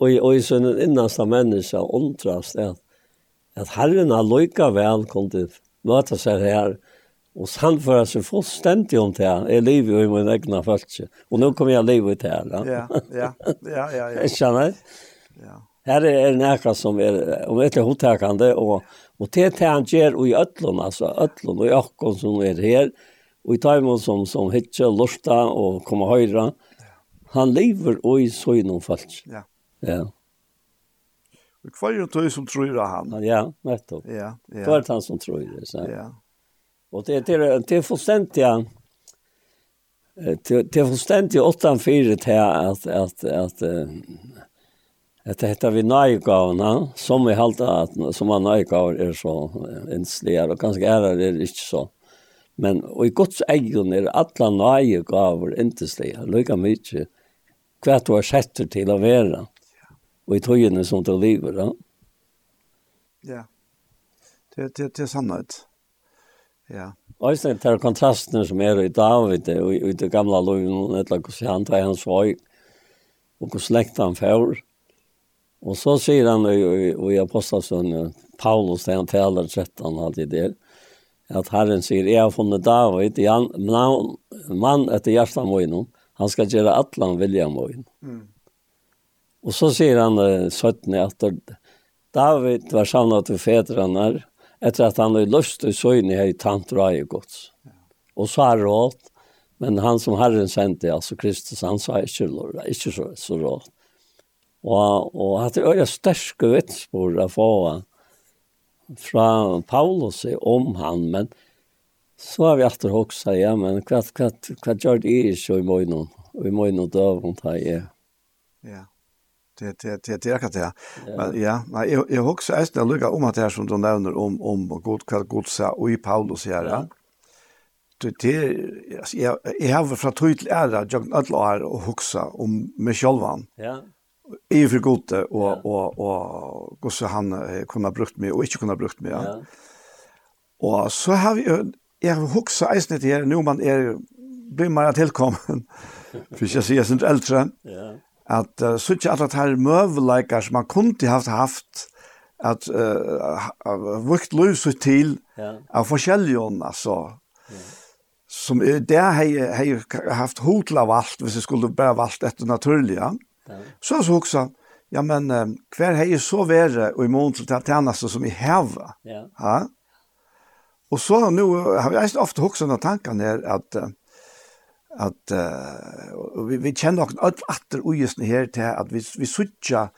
og, og i sin innaste menneske undrast at at Herren alløyka vel kunne møte seg her, og sannføre seg fullstendig om det her. Jeg lever jo i min egna følelse, og nå kommer jeg leve ut her. Ja, ja, ja, ja. Jeg kjenner. Ja. Her er nækka som er, om etter hodtakande, og, og det er han gjør i ødlån, altså ødlån og økken som er her, og i taimån som, som hitje, lorta og kommer høyre, han lever og i søgn om følelse. Ja. Ja. Så kvar er det som tror av han. Ja, nettopp. Ja, ja. Kvar han som tror det så. Ja. Och det är det er fullständigt ja. Det är fullständigt åttan at, at, att att att Det heter vi nøygavene, som vi hållt att som man nöjgav är så ensliga och ganska är det inte så. Men och i Guds egen är alla nöjgavor inte sliga. Lycka mycket. Kvart sett sätter till att vara og i tøyene som det lever, ja. Ja, det, det, det er sannhet. Ja. Og så er kontrasten som er i David og i det gamle loven, etter hvordan han tar hans vei og hvor slekt han får. Og så sier han i Apostelsønnen, Paulus, det han taler 13, alltid der, at Herren sier, jeg har funnet David, han, mann etter hjertet av Han skal gjøre atlan vilja av Mm. Och så säger han eh, 17 att David var savnet til fedrene etter at han hade lust att i här i tantraje gods. Och så har råd, men han som Herren sendte, altså Kristus, han sa ikke, lorda, inte så, så råd. Och, och at det är största vittspår å få från Paulus om han, men så har vi alltid också, ja, men hva, hva, vad gör det ikke så i morgen, og i morgon døven tar här, ja. Ja det det det det akkurat det. Men ja, nei jeg jeg husker är det lugga om at det som du nevner om om god kall godsa og i Paulus her. Ja. Det det jeg jeg har från tydligt är det jag alla år och huxa om meg selv Ja. Är för gott og og, og hvordan han kunne ha brukt meg og ikke kunne ha brukt meg. Ja. Og så har vi jeg har huxa är det her nå man er blir man tillkommen. För jag ser sånt eldre. Ja at uh, så ikke at her møvleikar som man kunne haft haft at uh, vukt liv ut til ja. av forskjellige altså. Ja. Som det har jeg haft hotla av alt hvis jeg skulle bare valgt etter naturlig. Ja. Så har jeg også ja men hver har jeg så vært og i mån til tjeneste som i hava Ja. ja? Og så nu har jeg ofte hoksa noen tankene her at uh, at uh, vi, vi kjenner nok alt atter ugesne her til at vi, vi suttjer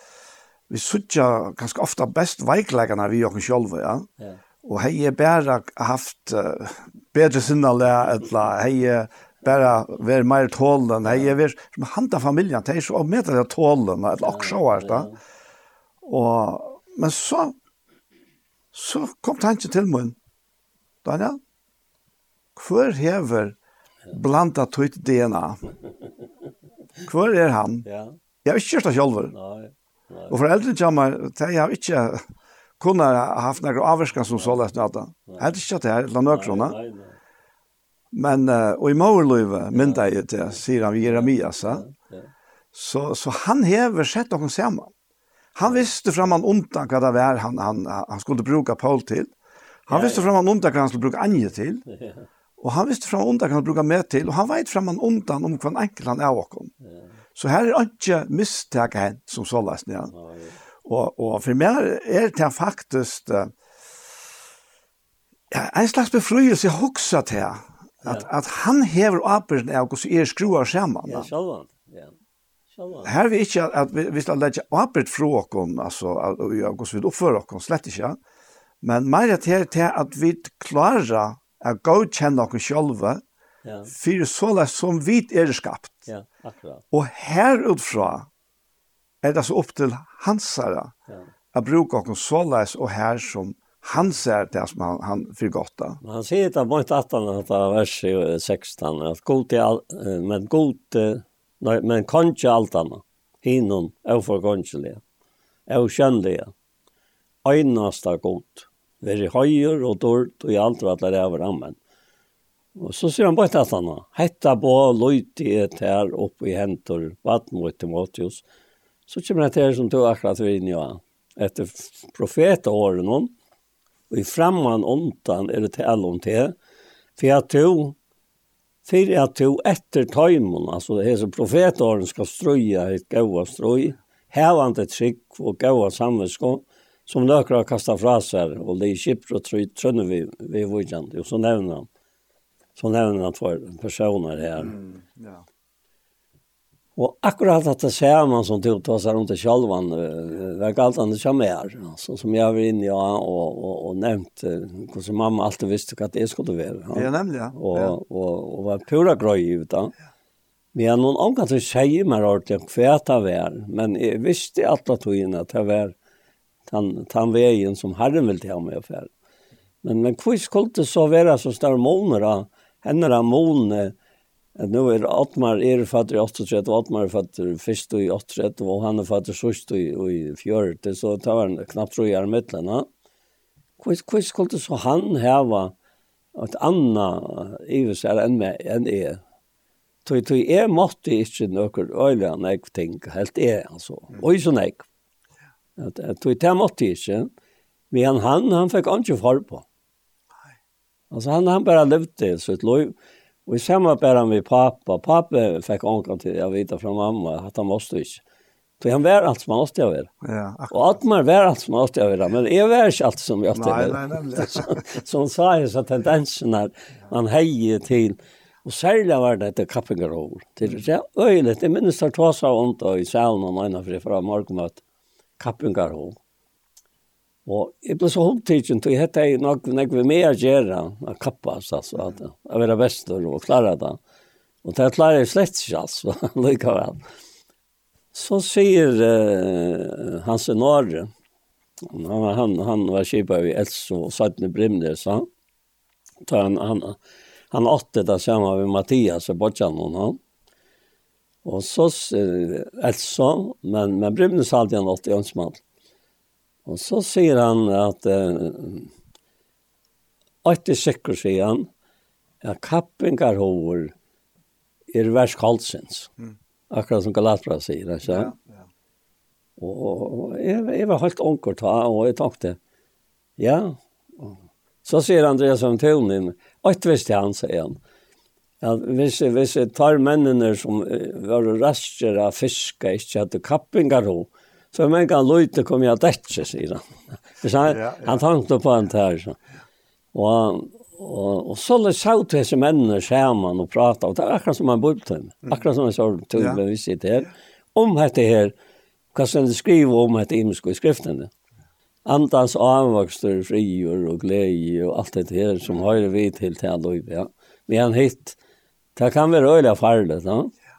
vi suttjer ganske ofte best veikleggene vi gjør selv, ja. ja. Og hei er bare haft uh, bedre sinnale, eller hei er bare vært mer tålen, hei er vært som handa familien, hei er så med det tålen, eller også her, det. Og, men så, så kom tanken til min, Daniel, hvor hever blanda tøyt DNA. Hvor er han? Ja. Jeg har ikke kjørt det selv. Nei. Nei. Og foreldre kommer, de har ikke kunne haft noen avvarskan som så lett nødda. Helt ikke at det er noen nei, Men, uh, og i Maurløyve, mynda jeg til, sier han Jeremias, ja. så, så han hever sett noen sammen. Han visste fram han ondan hva det var han, han, han skulle bruka Paul til. Han visste fram han ondan hva han skulle bruka Anje til. Og han visste fra undan kan han bruka med til, og han veit fram han undan om hva enkel han er åkken. Så her er ikke mistak hen som så lest ned. Og, og for meg er det faktisk uh, ja, en slags befrøyelse jeg hoksa til at, at han hever åperen av hos er skrua sammen. Ja, sjalvan. Ja. Her vi ikke at vi, vi skal legge åpert fra åkken, altså, og vi oppfører åkken, slett ikke. Men mer er til at vi klarer at godkjenne oss sjølve, ja. for så som vi er skapt. Ja, akkurat. Og her utfra er det så opp til hansere, ja. at bruke oss så og her som han ser det som han, han för gott. Han sier det mot at det er vers 16 at god är men god nei, men kan ikke alt annet, hinnom er for kanske det. Är skönliga. er god. Veri høyer og dård og i alt og er ræver rammen. Og så sier han bare til han, hetta på et her oppe i hentor, vatten mot Timotius. Så kommer han til her som tog akkurat vi inn i ja. Etter profetåren hon, og i framman ontan er det til om til, for jeg tog, for jeg tog etter tøymon, altså det hese profetåren skal strøya et gaua strøy, hevande trygg og gaua samvetskånd, som nøkker har kastet fra seg, og det er kjipt og trøy trønne vi, vi vågjen, og så nevner han, så nevner han for personer her. Mm, ja. Og akkurat at det ser man som tog ta seg rundt i kjølven, galt han det kommer her, altså, som jeg var inne i, ja, og, og, og nevnt, hvordan mamma alltid visste hva det skulle være. Ja, ja nemlig, ja. Og, ja. og, og, og var pura grøy ut da. Ja. Men jeg noen omgang til å si meg ordentlig hva det var, men jeg visste alt at hun at det var tan tan vägen som Herren vil ta mig affär. Men men kvist skulle så vera så stor månader henne månader at nu er Atmar er fatter i 38, og Atmar er fatter først i 38, og han er fatter sørst i, i 40, så tar han knappt roi er mittlen, ja. Hvordan skulle så han heva at Anna Ives er enn meg enn er? Tøy, tøy, jeg måtte ikke nøkker øyne enn jeg ting, helt er, altså. Oi, så nek. At, at det er måtte ikke. Men han, han fikk ikke far på. Altså han, han bare levde sitt liv. Og i samme bare med pappa. Pappa fikk ånkan til å vite fra mamma at han måtte ikke. Så han var alt som han måtte göra. Ja, akkurat. Og Atmar var alt som han måtte göra, men jeg var ikke alt som jeg måtte göra. Nej, nei, nej. så han sa jo så tendensen tendenserna man heier til, og særlig var det etter kappingarhål. Det er øyelig, det minnes minns tog seg sa ont i salen og innan för det kappingar hon. Og jeg ble så hovedtidsen til jeg hette jeg nok nek vi mer gjøre å kappa, altså, at jeg var bestor og klare det. Og det klarer jeg slett ikke, altså, likevel. Så sier uh, Hans Norge, han, han, han var kjipa i Elso og Sadne Brimnes, han, han, han, han åtte det samme med Mathias og Bodjan og han. Og så alltså men men Brymnes har alltid han alltid önsmat. Og så sier han at eh att sikker, sier han at kappingar hår er vers kaldsins. Mm. Akkurat som Galatra sier, ikke? Ja, ja. Og, og jeg, jeg var helt onkel ta og jeg tenkte, ja. Så sier Andreas om tonen, att visste han sier han. Ja, hvis, hvis jeg tar mennene som var raster av fiske, ikke hadde kappinger ho, så men kan løyte kom jeg dette, sier han. Så han, ja, ja. han tenkte på han der. Så. Og, og, og så løy le til disse mennene sammen og prate, og det er akkurat som han bor til. Akkurat som han sa til ja. vi sitter her. Om dette her, hva som de skriver om dette imensko i skriftene. Andans avvokster, frier og glede og alt dette her som høyre vi til til han løyve, ja. Men han hitt, Det kan være øyla farlig, no? Ja.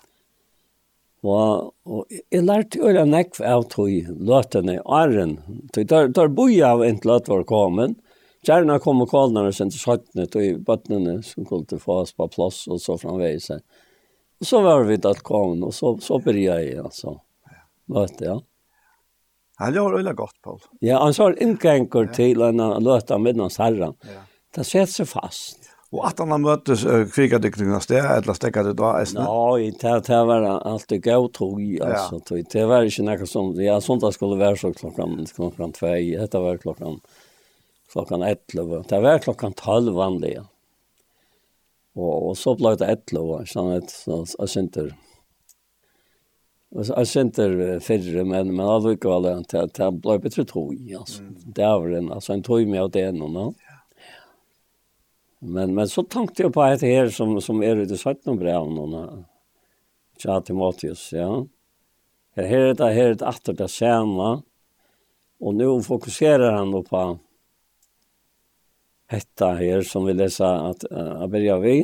Og, og jeg lærte øyla nekv av tog løtene i åren. Der, der boi av en løt var kommet. Gjerne kom og kålene og sendte skjøttene til bøttene som kom til få oss på plass og så framveis. Og så var vi til kommet, og så, så bryr jeg, altså. Løte, ja. Han gjør øyla godt, Paul. Ja, han sa inngengur til en løte av middens herre. Det setter seg fast. Og at han har møttes uh, kvikadykningen av sted, eller stekket det da? eisene? Ja, det, det var alltid gøy tog, altså. Ja. Det var ikke noe sånt. Ja, sånt det skulle være så klokken, klokken tve, dette var klokken, klokkan 11. Det var klokken 12 vanlig. Og, og så ble det 11, sånn at jeg syntes Jeg synter fyrre, men, men allikevel, det, det ble betre tog, altså. Mm. Det var en, altså en tog med av det ennå, no? Men, men så tänkte jag på ett her som, som är ute någon 17 någon. Ja, Timotheus, ja. Her er det her er atter det samme, og nå fokuserer han på dette her som vi leser at uh, begynner vi.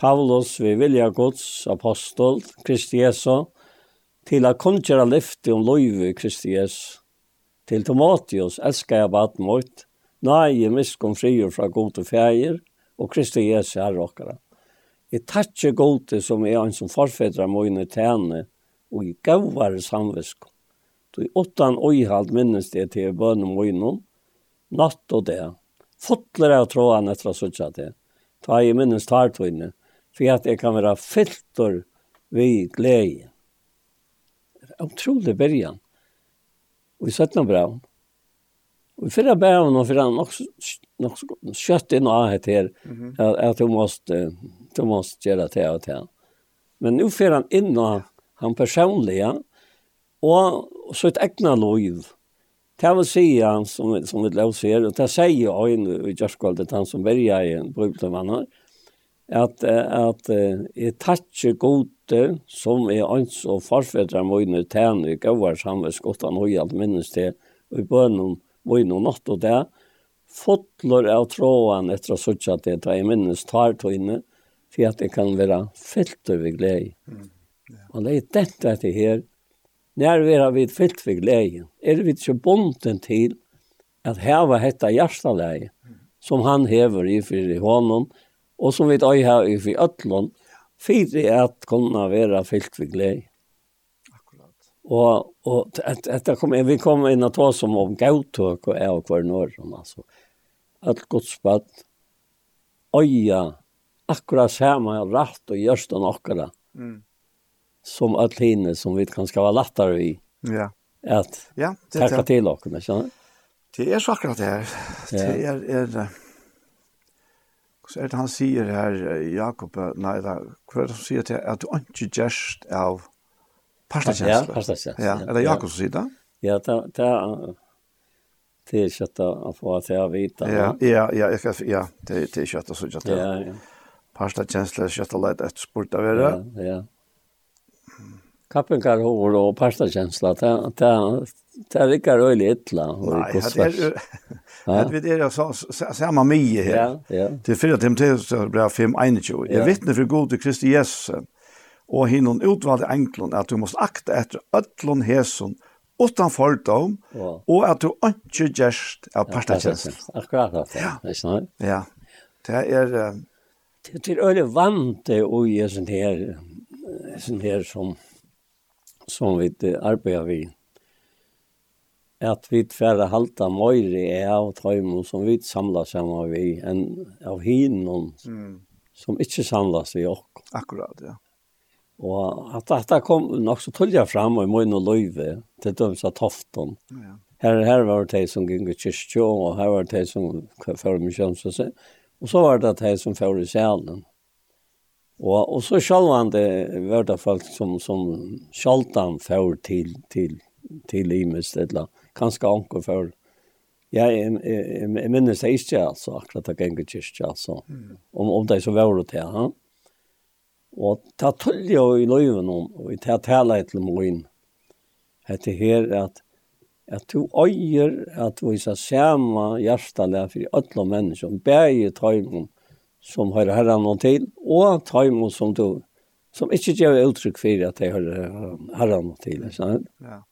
Paulus, vi vilja Guds apostol, Kristi Jesu, til å kunngjøre lyfte om løyve Kristi Jesu. Til Timotheus, elsker jeg baden mot, Nei, miskom frier fra god og fjeier, og Kristi Jesu er råkere. Jeg takkje gode som er han som forfedra mine tjene, og i gavare samvisk. Du i åttan øyhald minnes det til bønne mine, natt og det. Fotler jeg tråden etter å søtte det. Ta i minnes tartøyne, for at jeg kan være filter vi glede. Det er Utrolig bergen. Og i 17 braun. Og i fyrra braun og fyrra nok nok kött inn och här her, at, at du måste du måste gjøre det og det. Men nu fyrer han inn och han personliga och så ett egna liv. Det vill säga som som vi lov ser och det säger jag i Jörskvaldet han som börjar i en brudmannen att att är tatche gode som är ens och farfädrar mojne tärn i govar samvetsgott han har allt minnes det i bönen mojne natt och där fotler av tråden etter å søtte at det er minnes tar inne, for at det kan være fyllt over glede. Mm. Ja. Og det er dette etter her, når vi har vært fyllt over glede, er vi ikke bonden til at heva hette hjerteleie, mm. som han hever i for i hånden, og som vi tar her i for øtlån, for at kunne være fyllt over glede. Og, og at, at kom, vi kom inn og ta som om gautøk og jeg og hver som altså. Mm at Guds bad øya akkurat samme rett og gjørst og nokkara mm. som at hinne som vi kan skal være lattare i ja. at ja, det, takka til okkara, skjønner Det er så akkurat det her. Det er, er, så er det han sier her, Jakob, nei, da, hva er det han sier til, at du ikke gjerst av pastakjensler? Ja, pastakjensler. Ja, er det Jakob som sier det? Ja, det er det är kött att få att jag vita. Ja, ja, ja, jag ska ja, det det är kött så kött. Ja, ja. Pasta känsla kött att lätt att spurta vara. Ja, ja. Kappen kan hår och pasta känsla att det det rikar öle illa och kostar. Nej, det är det är så samma mye här. Ja, ja. Det fyra tim till så bra film 21. Jag vittne för gode Kristi Jesus. Och hinnon utvalde enklon att du måste akta efter öllon hesson utan fordom, wow. og at du ikke gjørst av partatjenest. Akkurat det, ja. ikke noe? Ja, det er... Um... Det er øyne vant det å gjøre sånn her, sånn her som, som vi arbeider vi. At vi tverre halta møyre er av tøymen som vi samler sammen vi, enn av hinnom mm. som ikke samlas vi også. Akkurat, ja. Og at dette kom nok så tullja fram og i møyne og løyve til døms av tofton. Ja. Her, her var det de som gikk i kyrkjå, og her var det de som fører med kjønnselse. Og så var det de som fører i sjælen. Og, og så sjalvan det var det folk som, som sjaldan fører til, til, til imest, eller kanskje anker fører Ja, jeg, jeg, jeg minnes det ikke, altså, akkurat det gikk i kyrkja, altså. Mm. Om, om det som var det til, ja. Og ta tullja i løyven om, og ta tala et til moin. Hette her at at du øyer at du vise sama hjertelig for alle mennesker, bæge tøymon som har herren noen til, og tøymon som du, som ikke gjør uttrykk for at de har herren noen til. sant? Ja.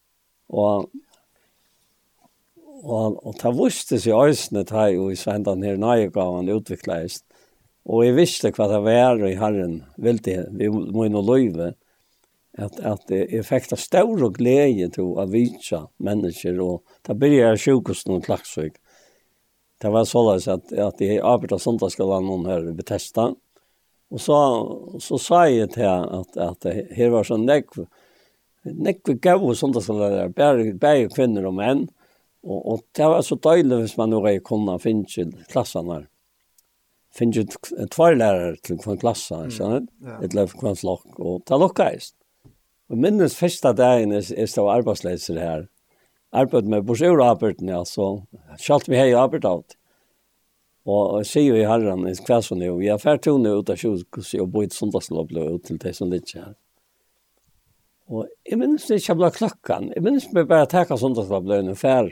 Og og og ta vuste seg øysene ta jo i svendan her nøyegaven utvikleist Og jeg visste hva det var i Herren, ville vi må inn og løyve, at, at jeg fikk det større glede til å vise mennesker, og da begynte jeg sjukusten og klagsøk. Det var således at, at jeg arbeidet søndagsskolen noen her i Bethesda, og så, så sa jeg til at, at her var sånn nekv, nekv gøy søndagsskolen, bare, bare kvinner og menn, og, og det var så døylig hvis man nå kunne finne klassene her finner tvær lærere til hver klasse, klass så vet ett löv kvar flock och ta lockast. Og minnes første dagen er är så arbetslös her. Arbeid med Borseur Albertne alltså. Schalt vi hej Albert Og jeg sier jo i herran i kväll jo, Vi har färd ton ut av sjukhus og bo i söndagslov ut til det som det her. Og jeg minnes det ikke ble klokken. Jeg minnes Jag bare mig bara tacka söndagslov blev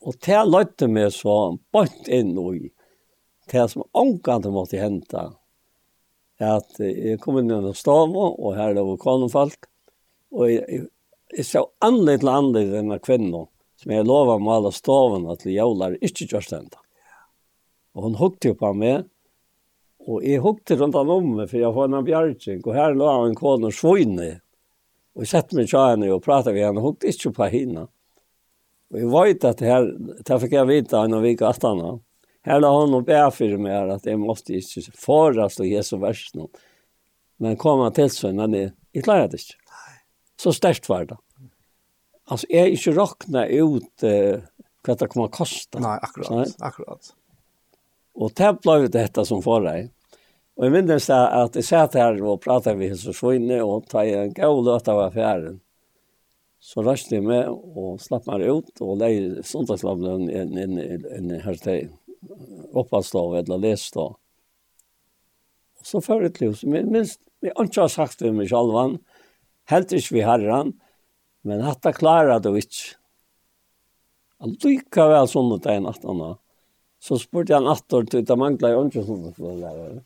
Og til jeg lötte meg så bort inn og i det som omkant måtte hente, at jeg kom inn i en stav, og her er det var og jeg, jeg jeg så annerledes til annerledes denne kvinnen, som jeg lovet med alle stavene til jævlar, ikke kjørst hente. Og hun hukte på meg, og jeg hukte rundt han om meg, for jeg var en bjergjeng, og her lå han en kone og svøyne, og jeg sette meg til henne og pratet med henne, og hukte ikke på henne. Og jeg vet at her, det fikk jeg vite henne og vik at henne, Her la han og be for meg at jeg måtte ikke forast og Jesu vers nå. Men kom han til seg, men jeg, jeg klarer det ikke. Så sterkt var det. Altså, jeg er ikke råkna ut uh, hva det kommer kosta. Nei, akkurat, Nei? akkurat. Og det ble jo dette som får deg. Og jeg minnes det at jeg satt her og pratet med Jesus Svøyne, og ta en gav løt av affæren. Så røste jeg med og slapp meg ut, og leie sundagslavlen inn inn, inn, oppvattstå eller lestå. Og så før et liv, som jeg minst, vi har ikke sagt det med sjalvan, helt ikke vi herren, men at det klarer det ikke. Allikevel sånn at det er natt nattene. Så spurte jeg natter til det mangler jeg ikke sånn at det lærer.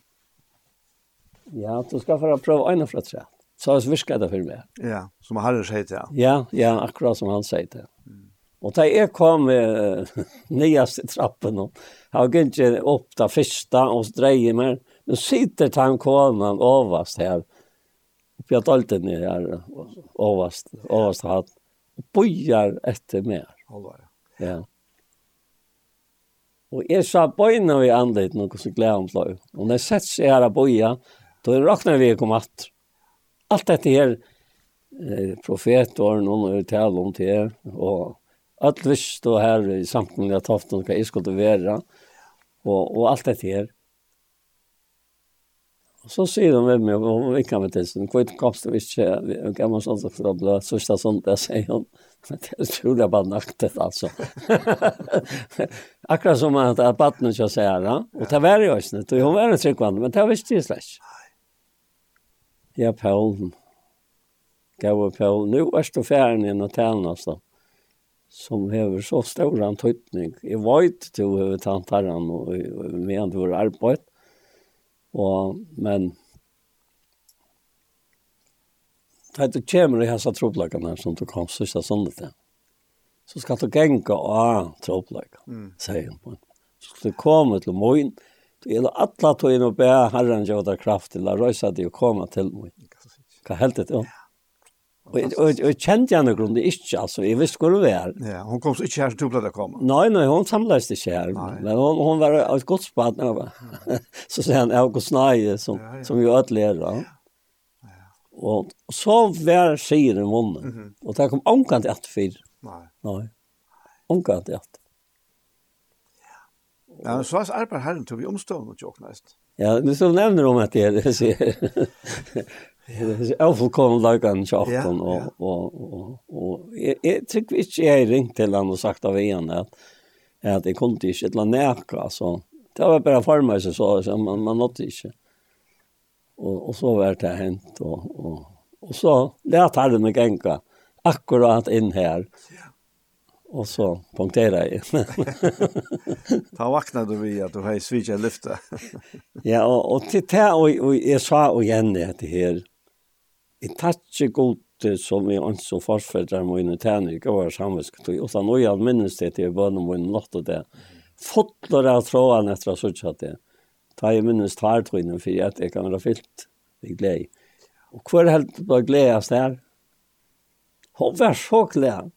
Ja, du skal få prøve øynene fra tre. Så har jeg virket det for meg. Ja, som Harry sier det. Ja, ja, akkurat som han sier det. Mm. Og da jeg kom uh, nyast i trappen, og har gick opp upp det första och dreier meg. Men sitter tankonan överst här. Uppe i dalten är här överst, överst hatt. bøyer etter mer. Alvar, Ja. Og jeg sa bøyna vi andet noe som gleder om slag. Og når jeg sett seg her av bøya, da råkner vi kom at. Alt dette her, eh, profetåren og noe talt om til her, og alt visst og her i samkommunlig at haften hva jeg skulle være, og, og alt dette her. Og så sier hun med meg, og vi kan med til, sånn, hvor kom du ikke, og jeg må sånn for å bli sørste sånn, det sier hun, men det tror jeg bare naktet, altså. Akkurat som at, at baden ikke si her, og det var jo ikke, og hun var en tryggvann, men det visste jeg slett. Ja, Paul, gav Paul, nå er du ferdig inn og talen, altså. Ja som hever så stor antydning. Jeg vet til å heve tantaren og med en vår arbeid. Og, men det du kommer i hessa troplagene som du kom sørste sånne til. Så skal du genka av troplagene, mm. sier han. Så skal du komme til morgen, Du gjelder alle tog inn og be herren gjøre kraft til å røyse deg og komme til meg. Hva helt det? Ja. Og, og, og kjente henne grunn ikke, altså, jeg visste hvor det var. Ja, hon kom ikke her som tog til å komme? Nei, nei, hun samles ikke her, nei. men hun, hun var et godt spatt, så sier han, jeg går snøye, som, ja, ja. som jo ødeler. Ja. Och Og så var sier i munnen, mm -hmm. og det kom omkant etter fyr. Nei. Nei, omkant etter. Ja, ja men så var arbeid herren tog vi omstående og tjokk. Ja, men så nevner om at det er, sier Det är ofullkommen lagan tjafton og og och och jag tycker inte jag ringt til han og sagt av igen att att det kunde inte ett lanärka så det var bara former så så, så man man nådde inte. Og og så vart det hent og og og så lät han meg gänga akkurat inn her. Og så punkterade jeg. Ta vakna du vi at du har svitja lyfta. ja, og, och titta och och jag sa og igen det här i tatsi god som vi ans og forfedrar mine tæner ikke var samvisk og da nå jeg minnes det til bønne mine nått og det, fotler av tråden etter å sørge det, ta jeg minnes tar for at jeg kan være fyllt i glede. Og hver helt var gledast der? Hun var så glede.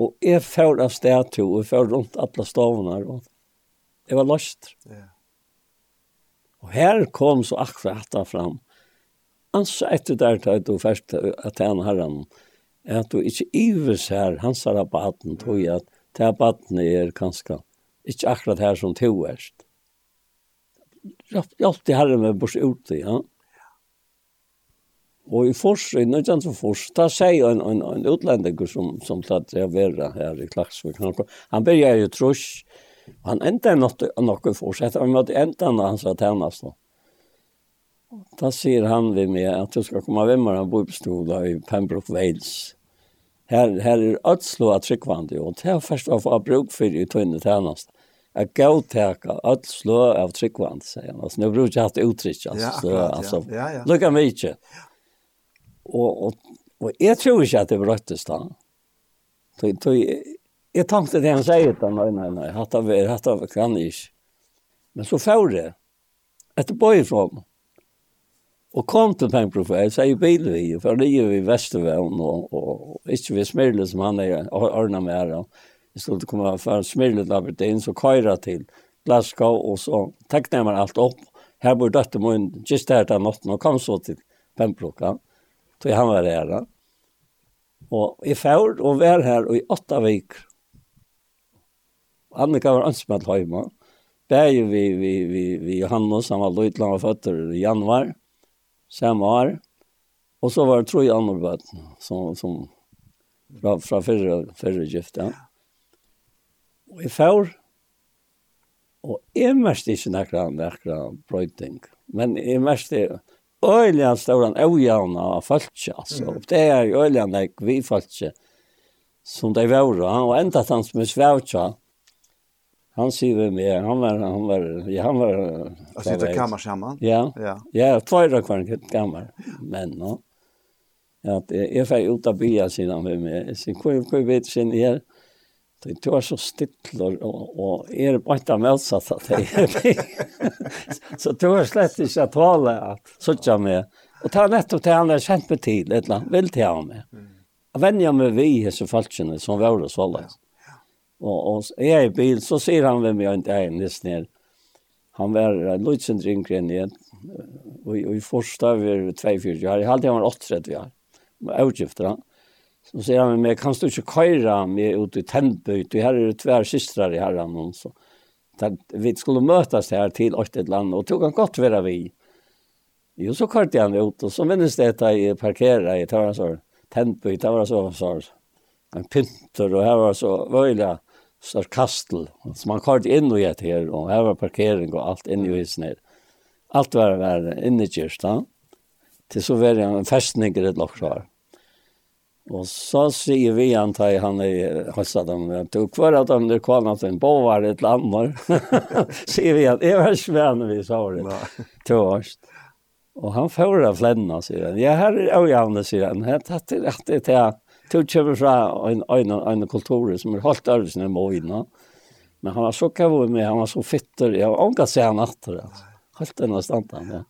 Og jeg får av sted til, og jeg får rundt alle stovene. Og jeg var løst. Og her kom så akkurat det fram Ans etter der til du først at han har han, at du ikke ives her, hans har baden, tog at det baden er kanskje ikke akkurat her som to erst. Hjalp til herre med bors ute, ja. Og i fors, i nødjan som fors, da sier en, en, en utlendinger som, som tatt jeg være her i Klaksvik, Han, han begynner jo trus, han enda nok, nok i fors, etter han måtte enda når han sa tjenest nå. Da sier han ved meg at du skal komme med meg, han bor på Stola i Pembroke Wales. Her, her er ødslo av tryggvandet, og det er først å få bruk for i tøyne tjenest. Jeg gav teka ødslo av tryggvandet, sier han. Altså, nå bruker jeg hatt uttrykk, altså. Ja, akkurat, altså, ja. ja, ja. Lykke meg ikke. Og, og, og jeg tror ikke at det brøttes da. Tøy, tøy, jeg tenkte det han sier, da, nei, nei, nei, hatt av, hatt av, kan jeg ikke. Men så får det, etter bøy fra meg. Og kom til Pengprofet, jeg sier bil vi, for det er vi i Vestervevn, og, og ikke vi smirle som han er ordnet med her. Jeg stod til å komme fra smirle til Aberdeen, så køyre til Glasgow, og så tekne jeg meg alt opp. Her bor døtte min, just her til natten, og kom så til Pengprofet. Så han var her. Og jeg fjord, og var her i åtta vik. Annika var ønsket med hjemme. Bæg vi, vi, vi, vi Johannes, han var løytland og føtter i januar samme år. Og så var det tre andre bøten som, som fra, fra fyrre, fyrre gift. Ja. Og jeg får, og jeg mest ikke nekker nekker brøyting, men jeg mest ikke Øylian står han øyjana av falskje, altså. Og det er øylian vi falskje, som de var og enda hans med svevtja, han sier vi med han var han var ja, han var alltså det kammar samman. Ja. Ja, ja tvåra kvar en kammar. Men no. Ja, att är för ut av bya sina med med sin kvar kvar vet sin är Det tog så stilla och är bara inte motsatt att det är. Så tog jag slett inte att tala att sådär med. Och ta nettopp till han är känt med tid, ett land, vill till han med. Jag vänjer mig vi, hese falskene som var och sådär. Ja. Och, och är jag i bil så ser han vem jag inte är näst ner. Han var Lutsen Ringgren igen. Och, Og i första var 240. Jag hade han var 30 år. Men utgifter han. Så sier han med kan du ikke køyre meg ut i tempo Du her er är systrar i herren. och så. Där vi skulle mötas här till ett land och tog han gott være vi. Jo så körde han ut och så minnes det att jag parkerade i Tarasor. Tempo i Tarasor så. En pynter, och här var så vöjliga sarkastel. Så man kom inn og gjett her, og her var parkering og alt inn i husen her. Alt var, var inne i kyrsta. Til så var det en festning i det lokkvar. Og så sier vi han til han i høstet dem, du kvar at han er kvar til en bovar et land, sier vi at jeg var svenne vi sa det. to års. Og han får av flenna, sier han. Ja, her er avgjavne, sier han. Det er det, rett til det tog kjøver fra en, en, en kultur som er holdt av sine målene. Men han var så kjøver med, han var så fitter. Jeg har omgått seg han etter. Altså. Holdt denne standen, ja.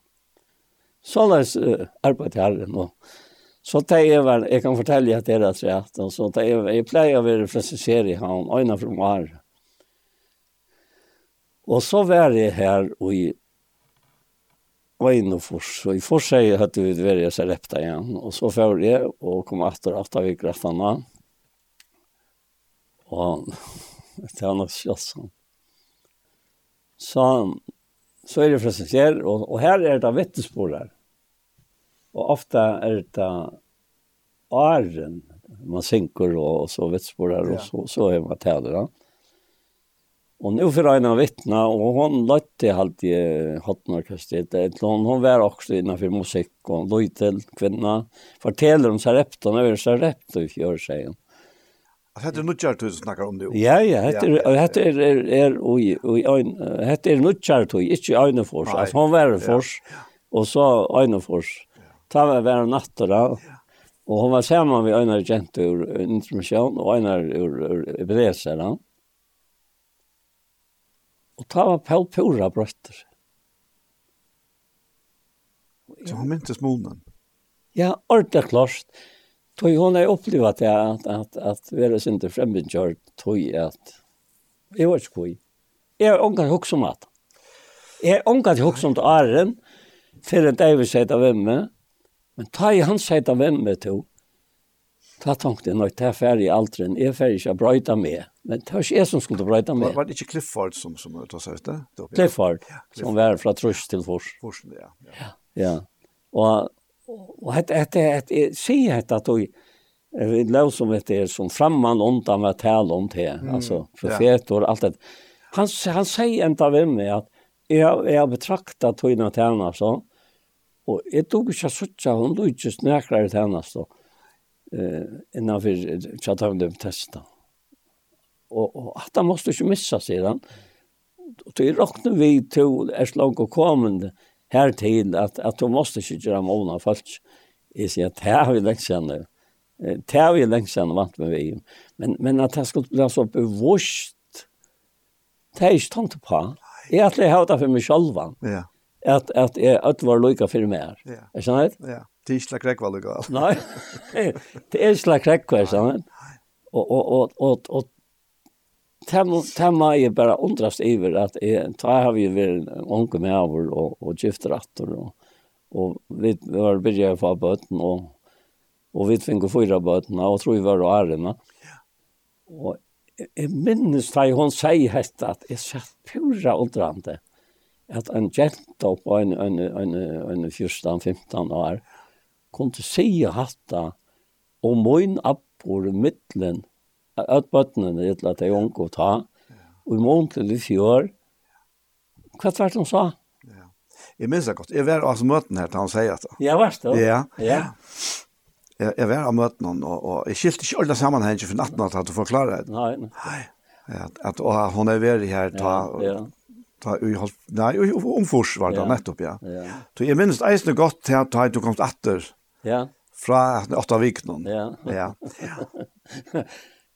Så la oss arbeid til herren Og. Så tar jeg vel, jeg kan fortelle at det er rett rett, så tar jeg, jeg pleier å være fransisert i han, øyne fra Mare. Og så var jeg her i var inne og fors. Så i fors sier jeg at du vil være seg repta igen. Och så får jag och kom etter at att vi graffarna. Och det var nok kött som. Så, så er det presentert, Och, och här är det vittespor där. Och ofta är det åren. Man synker og, och så vittespor där. Och så, så är man täder. Ja. Och nu för en vittna och hon lätte alltid i hotnorkestret. Hon hon var också innanför musik och lojtel kvinna. Fortäller om Sarepton över Sarepton i fjör sig. Att det nutjar du snackar om det. Ja, ja, heter heter är är oj oj en heter nutjar du, inte en fors. Alltså hon var fors och så en fors. Ta var var nattora. Och hon var samman med Einar Gentur, Intermission och Einar ur Ebreserna. Mm. Og ta var Paul Pura brøtter. Så han myntes månen? Ja, ordentlig klart. Tog hon har upplevt det at, at, at vi er ikke fremmedkjørt, tog at jeg var ikke koi. Jeg har ångat hokk om at. Jeg har ångat hokk om til Aren, til en dag vi sier av hvem men ta i hans sier av hvem med to, ta tanken, når det tar ferdig i alderen, jeg ferdig ikke brøyta med. Men det var ikke jeg som skulle brøyta med. Var det ikke Clifford som, som tar seg ut det? Clifford, Clifford, som var fra Trøs til Fors. Fors, ja. Ja, ja. Og, og hette, hette, hette, jeg sier hette at du, jeg lov som hette er som framman undan med tale om det, mm. altså profetor, og alt det. Han, han sier enda ved meg at jeg, jeg har betraktet tøyne tjener så, og jeg tog ikke suttje, hun tog ikke snakere tjener så, uh, innenfor tjatavn dem testet og, og at han måtte ikke missa sier han. Og det räknar vi til er slag och kommande här till at att de måste ju göra måna falsk. Jeg sier at det har vi länge sedan. Det har vi lengt sedan vant med vi. Men men at jeg skulle bli så bevost. Det er ikke tant på. Jeg har jag har det for meg selv. Ja. At, at jeg att var lykke for meg. Ja. Är sant? Ja. Det är slags räckval. Nej. Det er slags räckval, Og, og, og, og, og, det må jeg bare undrast iver at jeg, da har vi vært unge med over og, og gifteratter og, og vi, vi var begynt å få bøten og, og vi fikk fyra bøtene og tror vi var og ærene. Og jeg minnes da hun sier hette at jeg satt pura undrande at en jenta på en, en, en, en 14-15 år kunne si hatta og min appor mittlen at bøttene er til at jeg unge å ta. Og i morgen til i fjør, hva var det hun sa? Ja. Jeg minns det godt. Jeg var altså møten her til han sier det. Ja, var det? Ja. ja. Jeg, jeg var av møten han, og, og jeg skilte ikke alle sammenhengen for natten at du forklarer det. Nei, nei. Nei. At, og hun er vært her ta, ja, ja ta i halv nei om fors var det ja. nettopp ja. ja. Så jeg minns eisende godt til at du kom atter. Ja. Fra åtta viknen. Ja. Ja. ja.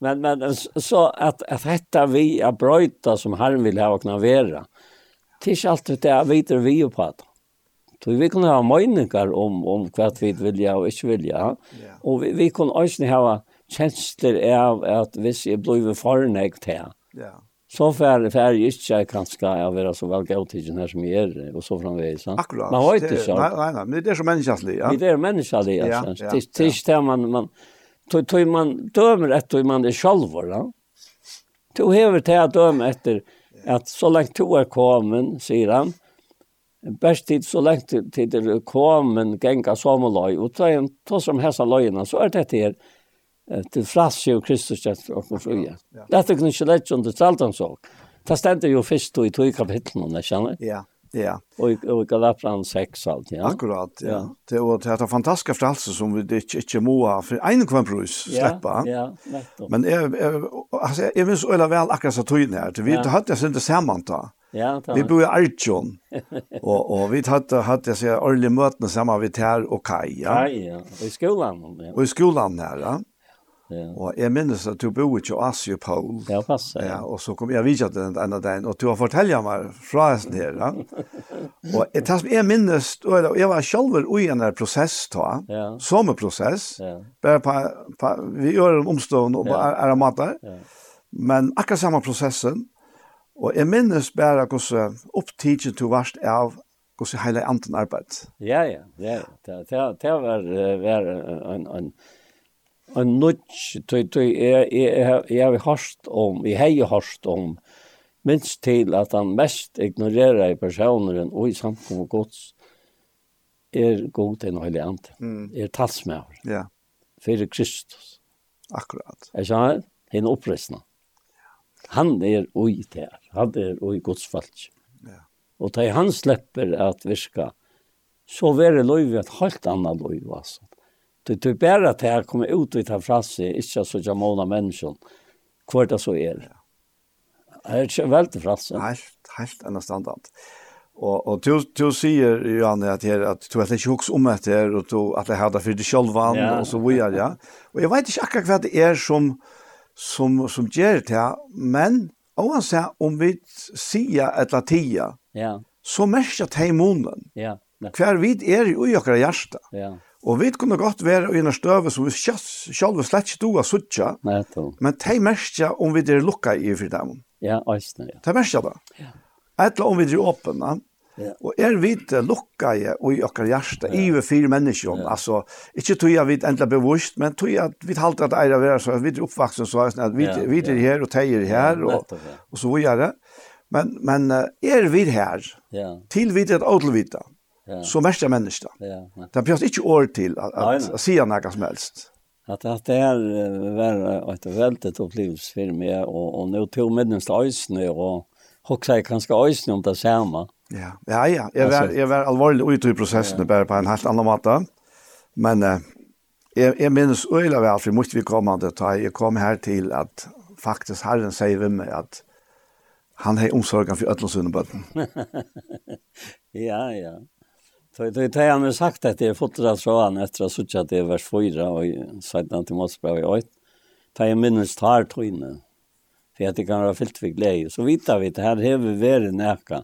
Men, men så att, att hetta vi är bröjta som Herren vill ha och navera. Det är inte alltid det jag vet vi är på det. Så vi kunde ha meningar om, om vad vi vilja och inte vilja. Ja. Och vi, vi kunde också ha känslor av att hvis jag blev förnägt här. Ja. Så för för jeg inte kanske jag være så väl gotigen här som jag är och så framvis. Akkurat. Man vet inte Nei, nei, nei, men det er så människligt. Ja. Det er människligt. Ja, ja, ja. Det är man, man, tog, tog man dömer efter hur man är själv. Ja? Du hever till att döma efter att så länge du är kommen, säger han, bäst tid så til tid du genga kommen gänga samelöj och ta en ta som häsa löjerna så är det här til frasse og Kristus kjent og for fruja. Det kunne ikke lett som det är han såg. Det ständer jo først i två kapitlen, känner Ja. Ja. Og og och Galapran 6 alt, ja. Akkurat, ja. ja. Det var det er fantastiske frelse som vi ikke ikke må ha for en kvar brus släppa. Ja, ja, nettopp. Men är alltså jag minns eller vel akkurat så tøyne her. Vi ja. hade det inte samman då. Ja, ta. Vi bor i Arjun. Og og vi hadde hadde jeg så årliga møtene sammen vid här og Kai, Ja, ja. Og i skolan. Ja. Och i skolan her, ja. Ja. Og jeg minnes at du bor ikke Asio Paul. Ja, pass. Ja. ja, og så kom jeg videre til den ene dagen, og du har fortellet meg fra hesten her. Ja. og jeg, tas, jeg minnes, og jeg var selv i en prosess da, ja. som en prosess, ja. bare på, på, vi gjør en omstående og bare er, er mater, ja. men akkurat samme prosessen, og jeg minnes bare hvordan opptidget du varst av hvordan hele anten arbeid. Ja, ja, ja. Det, det, det var, var en, en, en en nudge, tøy, tøy, jeg, jeg, jeg har hørt om, jeg har hørt om, minst til at han mest ignorerer i personeren og i samfunn og gods, er god en høylig ant, mm. er talsmæver, ja. fyrir Kristus. Akkurat. Jeg sa han, henne opprestna. Han er ui der, han er ui Guds falsk. Ja. Og da han slipper at virka, så være løyve et helt annet lov, altså. Det tror bare at jeg kommer ut og tar fra seg, ikke så jag månar människan, kvart det så er. Det er ikke veldig fra seg. Helt, helt understandant. Og, og du du sier, ju at, her, at du er ikke hooks om att det och du att det hade för dig själv van och så vidare ja. Og jeg vet ikke akkurat hva det er som som som gjør det men oavsett om vi sia eller tia. Ja. Så mest att i munnen. Ja. Kvar vid är ju i våra hjärta. Ja. Og vi kunne godt være i en støve som vi selv slett ikke doa suttja, men de merker om vi er lukka i for dem. Ja, æsne, ja. De merker det. Ja. Etla om vi er åpne, Ja. Og er vi lukka i i okkar hjärsta ja. i fyra människor, ja. altså, ikke tog jeg vi endelig bevost, men tog jag vi halt att ära være så vi er oppvaksen så at vi ja. vi og teier her, og, här ja. och, och så vidare. Men men er vi her, Ja. til vi er et odla vita ja. så mest människa. Ja, ja. Det behövs inte ord till att, att, att, att säga något som helst. Att, att det här var ett väldigt upplevelse för mig och, och nu tog minst den stöjsen och hoxade ganska öjsen om det samma. Ja, ja, ja. Jag var, jag var allvarlig ute i processen ja. bara på en helt annan måte. Men eh, jag, jeg minns øyla vel, for måste vi komma att ta. jeg kom her till att faktiskt Herren säger ved meg att han har omsorgen för ödlåsundeböten. ja, ja. Så det det han har sagt att det är fotot så han efter att såg att det var fyra och sedan till måste bra i åt. Ta en minnes tar tror. För att det kan vara fyllt vid glädje. Så vita vi det här har vi varit näka.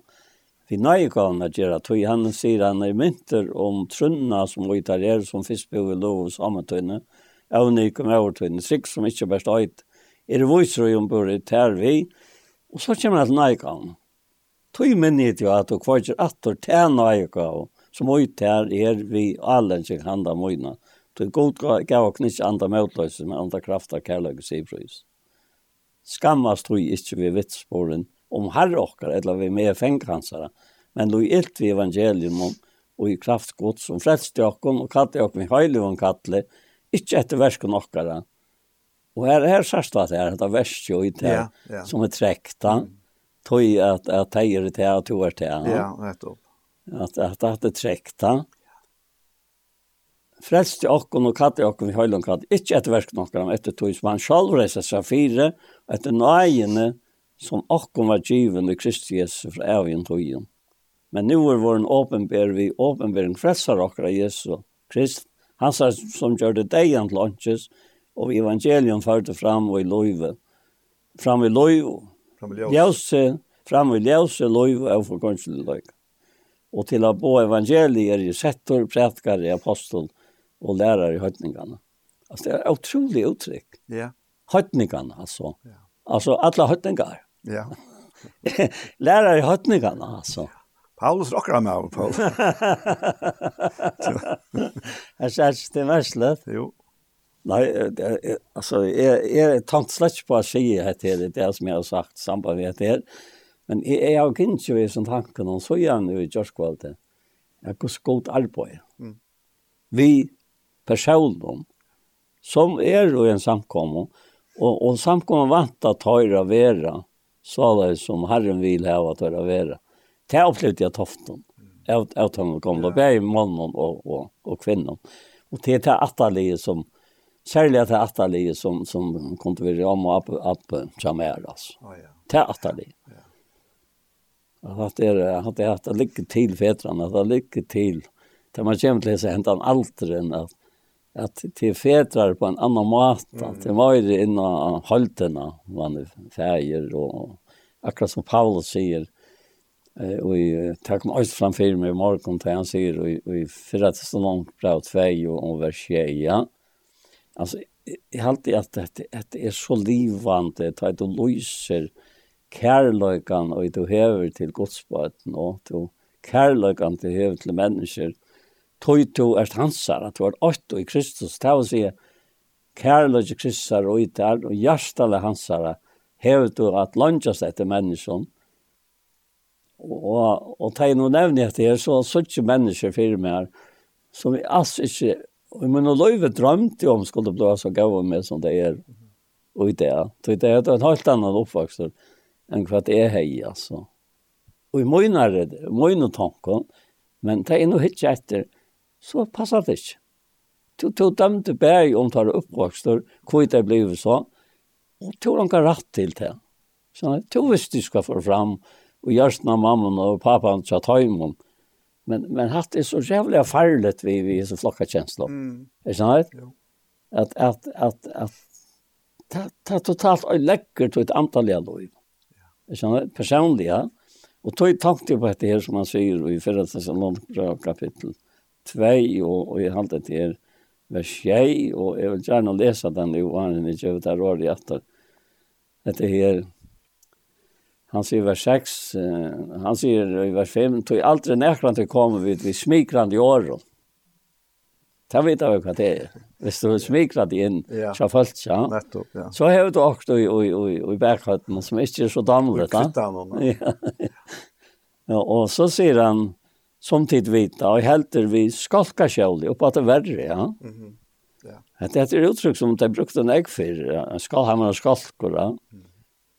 Vi nöjer kan att göra tog han säger han är mynter om trunna som vi tar er som fiskbog i lov och sammantunne. Jag nu kommer över tunne. Sik som inte bäst åt. Är det vojsrö om börjar tär vi. Och så kommer att nöjer kan. Tog minnet ju att du kvar att och tärna jag kan som ut her er vi allen som handa møyna. Det god gav og knitt andre møtløse med andre krafter kærløk og sivprøys. Skammast du ikke vi vitsporen om herre okker, eller vi med fengkansere, men du ilt vi evangelium om og i kraft god som frelste okken og katte okken i høylig og kattle, ikke etter versken okkara. Og her, her sørst at det er et verste jo i det, ja, ja. som er trekta, tog at, at teier det, og tog er det. Ja, nettopp at at at det trekta. Frelst okkon og katte okkon vi høylon katte, ikkje etter versk nokkran, etter tog som han sjálf reisa seg fire, etter nøyene som okkon var given i Kristi Jesu fra evigjen togjen. Men nu er vår åpenber vi, åpenbering frelsar okkra Jesu Krist, han sa som gjør det degen til åndsjes, og evangelium førte fram og i loive. Fram i loive. Fram i ljøse. Fram i ljøse, loive og forgångslig loive og til å bo evangelier i settor, prætkare, apostel og lærare i høytningene. Altså, det er utrolig uttrykk. Ja. Høytningene, altså. Ja. Altså, alle høytningar. Ja. lærare i høytningene, altså. Paulus rockar med av, Paul. Jeg sier det mest. Jo. Nei, det, altså, jeg, jeg tankt slett på å si dette, det er det som jeg har sagt, samband med det her. Men jeg, jeg har ikke ikke vært sånn tanken og så gjerne i Gjørskvalget. Jeg har godt arbeid. Mm. Vi personer som er i en samkomme, og, og samkomme vant at høyre være, så det som Herren vil ha at høyre være. Det opplevde jeg toften. Jeg, har tatt kom, om det, bare mannen og, og, og kvinnen. Og det er det atterlige som, særlig det atterlige som, som kom til å være om og opp, opp som er, altså. Det er atterlige at det er at det har att ligga til fädrarna, at det ligger til. Det man kommer til till sig hända aldrig at at til fädrar på en annan måte, att det var ju inna halterna man er feir, og akkurat som Paulus sier, eh och i takk med oss framför mig morgen, til han sier, og i förra så langt bra två och og vers 6. Alltså jeg har alltid att det er så livande, at det löser kærløykan og du hever til godsbøten og du kærløykan du hever til mennesker tog du er hansar at du er åtto i Kristus det vil si kærløykan Kristus er og i der og hjertale hansar hever du at lønjas etter mennesken og, og ta inn og nevne det er så suttje mennesker fyrir meg her som vi alls ikke og men og løyve drømte om skulle bli så gav med som det er og i det. Så det er en helt annan oppvokst enn hva det er hei, altså. Og i møgnare, møgne tanken, men det er noe hitje etter, så passar det ikke. Du, du dømte berg om tar oppvokster, hvor det ble så, og du har ikke rett til det. Så du visste du skal få fram, og gjørsten av mamman og papan til tøymon. Men, men hatt er så jævlig farligt vi, vi flokka kjensler. Mm. Er det Jo. At, at, at, at, at, at, at, at, at, at, at, at, at, sånn personlig, ja. Og tog tänkte jag på det her, som man sier, i förra Thessalonikerbrev kapittel 2 og, og i halte det her, vers 6 og jeg vil gjerne lese den i åren i är der där i etter. Det her, Han sier vers 6, han sier i vers 5, «Tog aldri nekrande kommer vi, vi smikrande i året, Det vet jeg jo hva det er. Hvis du smikler det inn, ja. så folk, ja. Nettopp, ja. Så har du også i, i, i, i berghøtten, som ikke er så damlet. Og. Ja. ja, og så sier han, som tid vita, og helter vi skalka kjølig, opp at det verre, ja. Mm ja. Det er et uttrykk som de brukte en egg for, ja. skalhammer og skalkur, ja. Mm.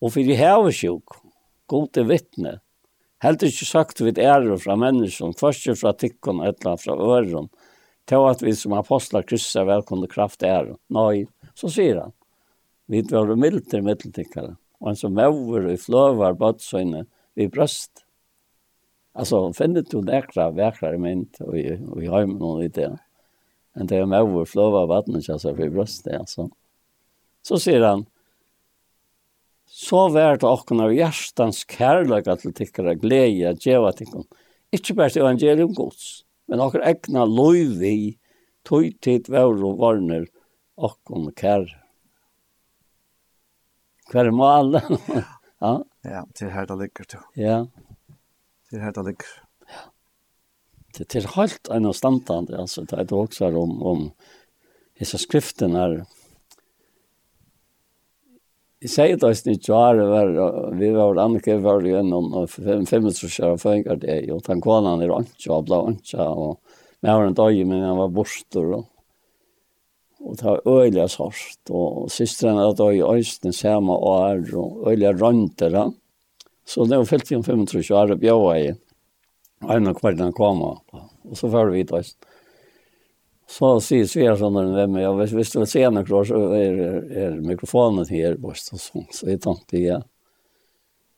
Og for i hevesjuk, god til vittne, helter ikke sagt vid ære fra mennesker, først fra tikkene, et eller fra øren, til at vi som apostlar kryssar velkomne kraft er. Nei, så sier han. Vi var milder middeltikkere. Og han som over i fløvar bødsøyne vi brøst. Altså, finner du nekra vekrare mynd og vi og i heimen og i. Men det er med over fløvar bødsøyne altså, vi brøst det, altså. Så sier han, så vær det okken av hjertans kærlega til tikkere glede, djeva tikkene. Ikke bare til evangelium gods men okkar egna loivi tog tid vår og varner kær. Hver er mal? ja. Ja, til her det ligger du. Ja. Til her det ligger. Ja. Det, det er helt en av standard, altså, det er det også om, om hessa skriften er, Jeg sier det også ikke var, vi var Annika var gjennom fem minutter og fengar det, og den kålen er ikke, og ble ikke, og vi har en dag, men jeg var borster, og og det var øyelig sørst, og systeren hadde da i Øysten samme år, og øyelig rønter ja. Så det var fyllt igjen 25 år, og bjøy, og en av kvelden kom, og så var vi i Øysten. Så sier svärsånden vem jag hvis, hvis du ser några kvar så er, er mikrofonen her, borst och så, så jeg tenkte ja.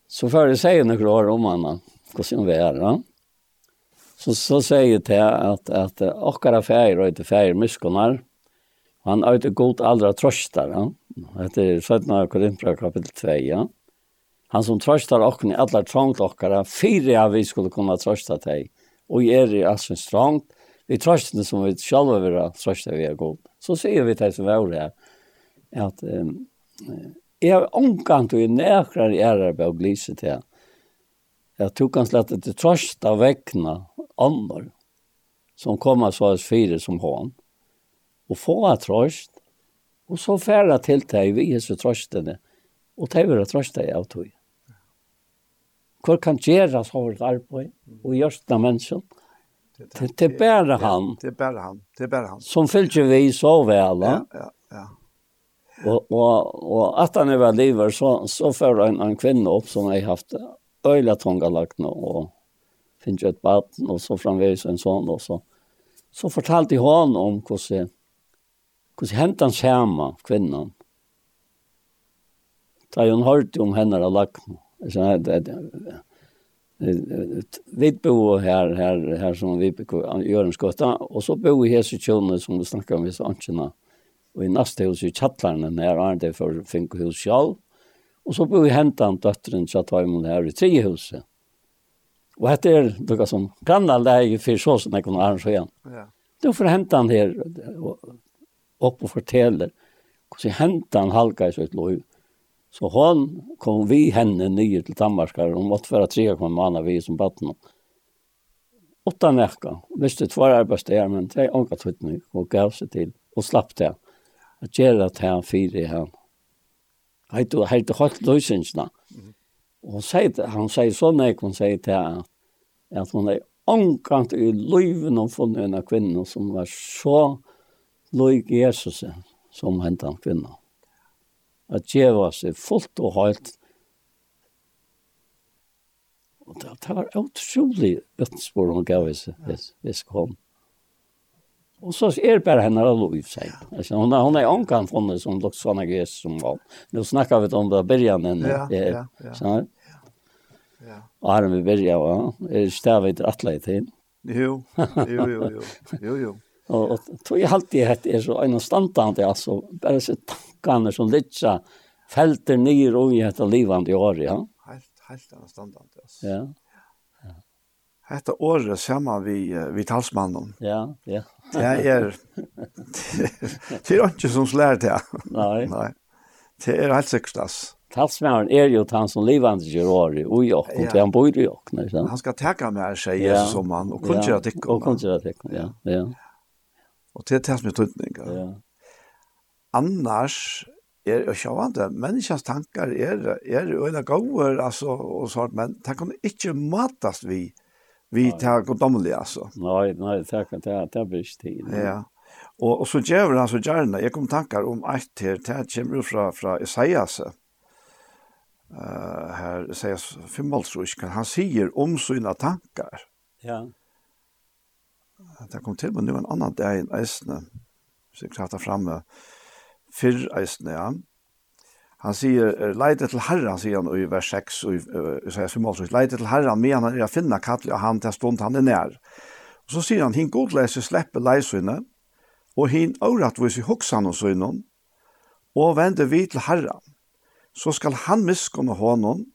Så før jeg sier noe kvar om henne, hvordan som vi är va. Så så säger det at att ochkara färger och inte färger muskonar. Han er inte god allra trøster, Ja? Etter 17 Korinthra kapittel 2. Ja? Han som trøster okken i alle trångt okkara, fire av vi skulle kunne trøste til, og er i altså trångt, vi trøstene som vi selv vil ha trøstene vi er god. Så sier vi til som var her, at um, jeg har omkant og nærkere ære på å glise til at du kan slett til trøst av vekkene andre som kommer så oss fire som hånd og få av trøst og så færre til deg vi er så trøstene og de vil ha trøst deg av tog. Hvor kan gjøre så hårdt arbeid og gjørst av mennesker? Det är bara han. Det är bara han. Det är bara han. Som följer vi så väl. Ja, ja, ja. Och och och att han är väl lever så så för en en kvinna upp som jag haft öyla tunga lagt nu och finns ju ett barn och så framvis en sån och så så fortalte han om hur se hur se hänt han skärma kvinnan. Ta hon hörde om henne har lagt. Så det vi bor här här här som vi gör en skotta och så bor vi här så som du snakker om i Sanchena och i nästa hus i Kjattlerne när är det för fink hus selv och så bor vi hentan dottern Chatheimen här i tre huset. Och dette er noe som grannar där i för så som jag kunde arrangera ja. Då får hentan här upp och fortäller hur hentan halka i sitt lov Så hon kom vi henne nye til Danmark, hun måtte være tre kom manna vi som baden. Åtta nekka, visste tvær arbeidsdager, men det er ångat høytene, og gav seg til, og slapp det. At gjøre at han fire i han. Heit og heit og høyt løsingsna. Og hun sier, han sier sånn, jeg hun sier til at, at hun er ångat i løyven og funnet en av kvinnen som var så løyg Jesus som hentet hentan kvinnen at djeva seg fullt og helt. Og det, det var utrolig bøttespår hun gav seg, hvis, hvis kom. Og så er det bare henne av lov, sier Hun er, hun er omkant henne som lukk sånne gres som var. Nå snakker vi om det byrjan henne. Ja, ja, ja. Ja. Og her vi byrja, va? Er det stavet atleid til? Jo, jo, jo, jo, jo, jo. Og og tog jeg alltid hette er så en standant, altså, bare så tanken tankene som litsa felter nyer og i etter livande i år, ja. Helt, helt anstandant, altså. Ja. ja. Hette året sammen vi, vi talsmannen. Ja, ja. Det er, det er ikke som slær det. Nei. Nei. Det er helt sikkert, altså. Talsmæren er jo han som livande gjør året, og i åkken, til han bor i åkken. Han skal teka med seg Jesus som han, og kun kjøre. Og kun kjøre ja. ja. Og tir det er det som er. Ja annars er jo sjåvande, menneskens tankar er, er jo en gåver, altså, og sånt, men det kan ikke matas vi, vi tar godomlig, altså. Nei, nei, det kan det, det blir ikke tid. Ja, og, og så gjør han så gjerne, jeg kom tankar om eit her, det kommer fra, fra Isaias, uh, her Isaias 5, han sier om sina tankar. Ja. Det kom til, men nu en annan dag i eisne, så jeg klart framme, uh, fyrr eisne, ja. Han sier, leide til herran, sier han i vers 6, og i sier Målsøys, leide til herran, men han er å finne kattelig og han til stund han er nær. Og så sier han, hin godleise sleppe leisøyne, og hin åratvis i hoksan og søynen, og vende vi til herran. Så skal han miskunne hånden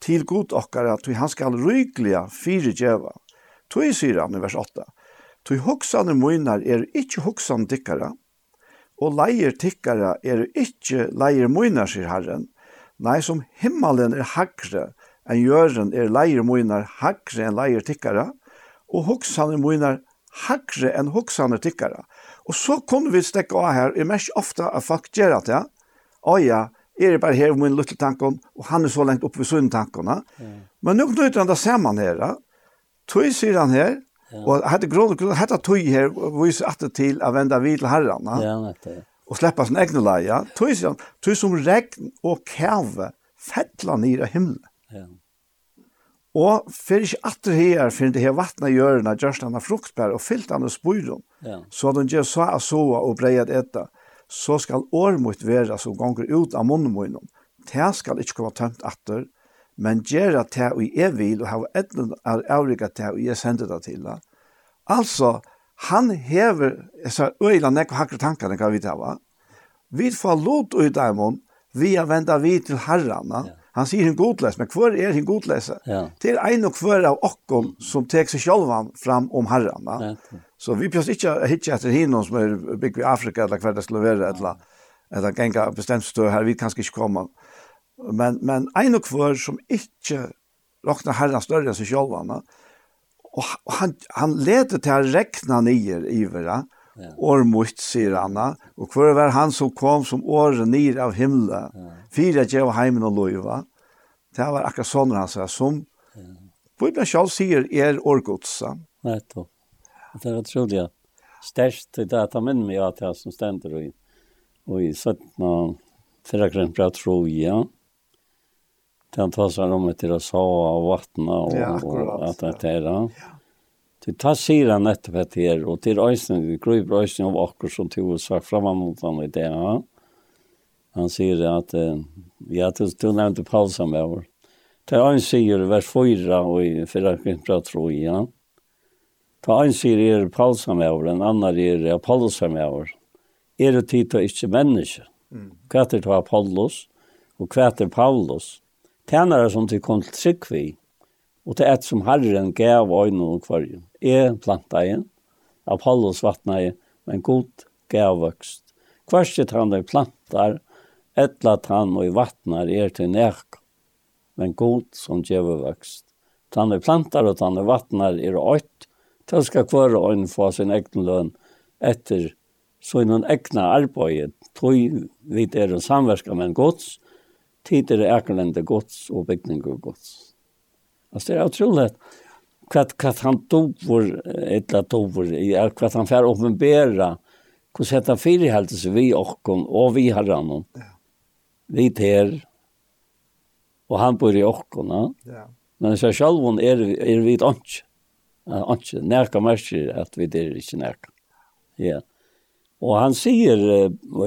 til god okkara, tog han skal ryglia fire djeva. Tog sier han i vers 8, tog hoksan er munar er ikkje hoksan dikkara, og leier tikkara er ikkje leier moinar, sier Herren. Nei, som himmelen er hagre, enn jøren er leier moinar hagre enn leier tikkara, og hoksaner moinar hagre enn hoksaner tikkara. Og så kunne vi stekke av her, er mest ofta at folk gjør at det, ja, er det bare her min lille tanken, og han er så lengt oppe ved sunn tankene. Mm. Men nå knyter han det sammen her, tog sier han her, Og hade grund grund hade tøy her vis atter til å venda vid til herran. Ja, nettopp. Og sleppa sin egen leia. Tøy som tøy som regn og kæve fettla ned av himmelen. Ja. Og fer ikke atter her, for det her vattnet gjørende, gjørst han av fruktbær og fyllt han av spyrer Ja. Så den gjør så av så og breiet etter. Så skal årmot være som gonger ut av munnen munnen. Det skal ikke komme tømt atter, men gera det og jeg vil, og ha etnen av avrika det og jeg sender det til. Altså, han hever, jeg sa, øyla nekk og hakker tankene kan vi ta, va? Vi får lot ut av dem, vi har ventet vi til herrarna. Ja. Han sier en godles, men hvor er en godlese? Ja. Til ein og hver av okkom som tek seg sjálvan fram om herrarna. Ja. Så vi pjøs ikke hitje etter hinnom som er bygg i Afrika, eller hver det skulle være, eller, eller genga bestemt stø her, vi kan ikke komme. Ja Men, men en og hver som ikke råkner herren større enn seg selv, og, og han, han leder til å rekne nye i hverandre, Ja. År mot, sier han, og hver var han som kom som året nir av himmelen, ja. fyra gjev heimen og loiva, det var akkurat sånn han sa, som ja. Bibelen selv sier er årgodsa. Nettopp. Det er utrolig, ja. Størst til det at han minner meg at jeg som stender i, og i 17 og 4 grunn bra tro, ja. Mm Den tar seg om etter å sa og vattne og, ja, og at det er det. Ja. Du tar sier han nettopp etter her, og til øyne, du gruver øyne av akkur som to og sagt fremme mot han i det. Ja. Han sier at, ja, du, du nevnte Paul med over. vår. Ta ein sier vers 4 og i fyrra kvimpra tro ja. Ta ein sier er Paul med over, en annan er Apollos med over. Er det tid til ikke menneske? Hva er det til Apollos? Og hva er det Paulus? tænare som til kom til Tryggvi, og til et som Herren gav øynene og kvarje. er planta igjen, Apollos vattna igjen, men god gav vøkst. Kvarset han er plantar, etlat han og vattnar er til nek, men god som gjeve vøkst. Tann er plantar og tann er vattnar er øyt, til skal kvøre øyn få sin egen lønn etter så noen egna arbeid, tog vi er en samverska med en gods, tid er Akerlande gods og bygning og gods. Altså det er utrolig hva, hva han dover, etla dover, hva han fer åpenbæra, hvordan han fyrirheldte seg vi okkon og vi har herran, vi ter, og han bor i okkon, ja. men så selv er, er vi et ånds, ånds, nærka mersker at vi der ikke nærka. Ja. Yeah. Og han säger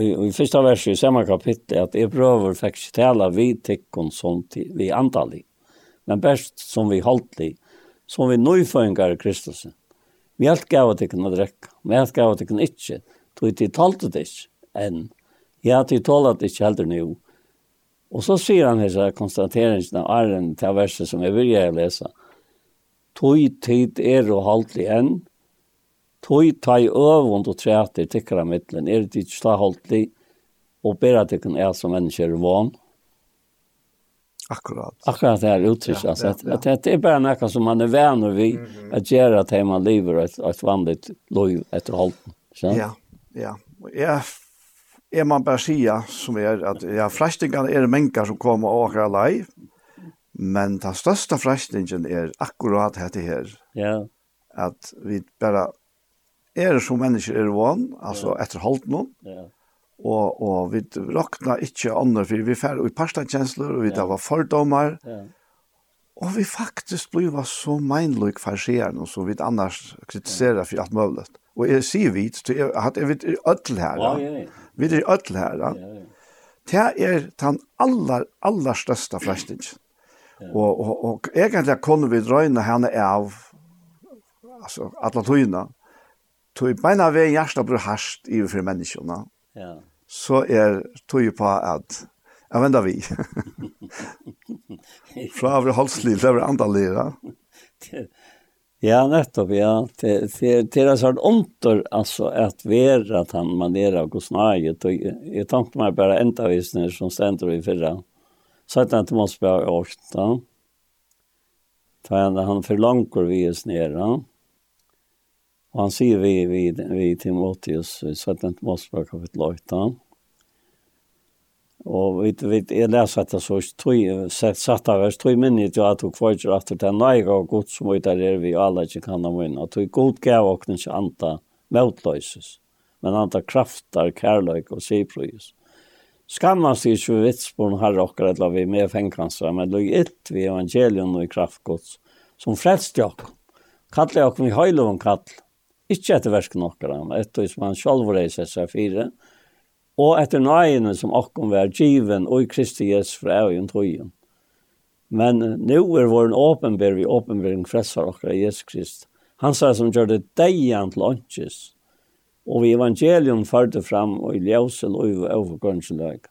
i, i første versen i samme kapittel at jeg prøver Ebröver ikke tale vi tecken som till, vi antallig. Men best som vi holdtlig, som vi nöjföringar i Kristus. Vi har inte gav att det kunde dräcka. Vi har inte gav att ikke, kunde. Tog til talte det ikke, enn ja, til inte det ikke heller nå. Og så sier han her konstateringen av Arren til verset som vil vill lese. Tog tid er og hållit enn, Tøy tøy øvund og træter tikkara mittlen, er det ikke slagholdt og bera tikkun er som mennesker van. Akkurat. Akkurat det er uttrycket. Ja, ja, ja. at det er bare något som man er vän vi mm -hmm. at göra at man lever et, et vanligt liv efter hållten. Ja, ja. Ja, er man bare säga som er at ja, frästingarna er människor som kommer og åker live. Men den største frästingen er akkurat det her Ja. at vi bare er som mennesker er vann, altså ja. etter halvt noen, ja. og, og vi rakna ikke andre, for vi færre i parstandkjensler, og vi ja. var fordommer, ja. og vi faktisk blir så meinløk farsieren, og så vi annars kritiserer for alt mulig. Og jeg sier vi, så jeg jeg vet i ødel her, ja. vi er i ødel her, ja. det er den aller, aller største frestingen. Og, og, og egentlig kunne vi drøyne henne av, altså, alle tøyene, tog beina ved hjertet blir harsht i for menneskene, ja. så er tog på at jeg vender vi. Fra å bli halslig andra å. Ja, nettopp, ja. Det, det, det er sånn ontor, altså, at vera at han manerer av gosnaget, og jeg tenkte meg bare enda visner som stender i fyrra. Så at han ikke måtte bli åkta. Ta han, han forlanger vi oss nere. Og han sier vi, vi, vi Timotheus, i 17 Mosebok kapittel 8. Og vi, vi, jeg leser att det så tog, satt av vers, tog minnet jo at du kvarger at efter er nöjga og godt som ut er vi alle ikke kan ha minna. Og tog god gav och ikke anta motlöses, men anta kraftar, kärlek och siprojus. Skammast i tjuv vitsborn herre okkar etla vi med fängkansra, men låg ett vi evangelion og i kraftgods som frelst jokk. Kallar jokk vi höjlov om kallar Ikke etter versken okkara, etter som han sjálf reiser seg fire, og etter nøyene som okkom var given og i Kristi Jesu fra evig tøyen. Men nu er vår åpenber vi åpenbering fressar okkara Jesus Krist. Han sa som gjør det deian til åndkjes, og vi evangelium førte fram og i ljøsel og i overgåndsløg.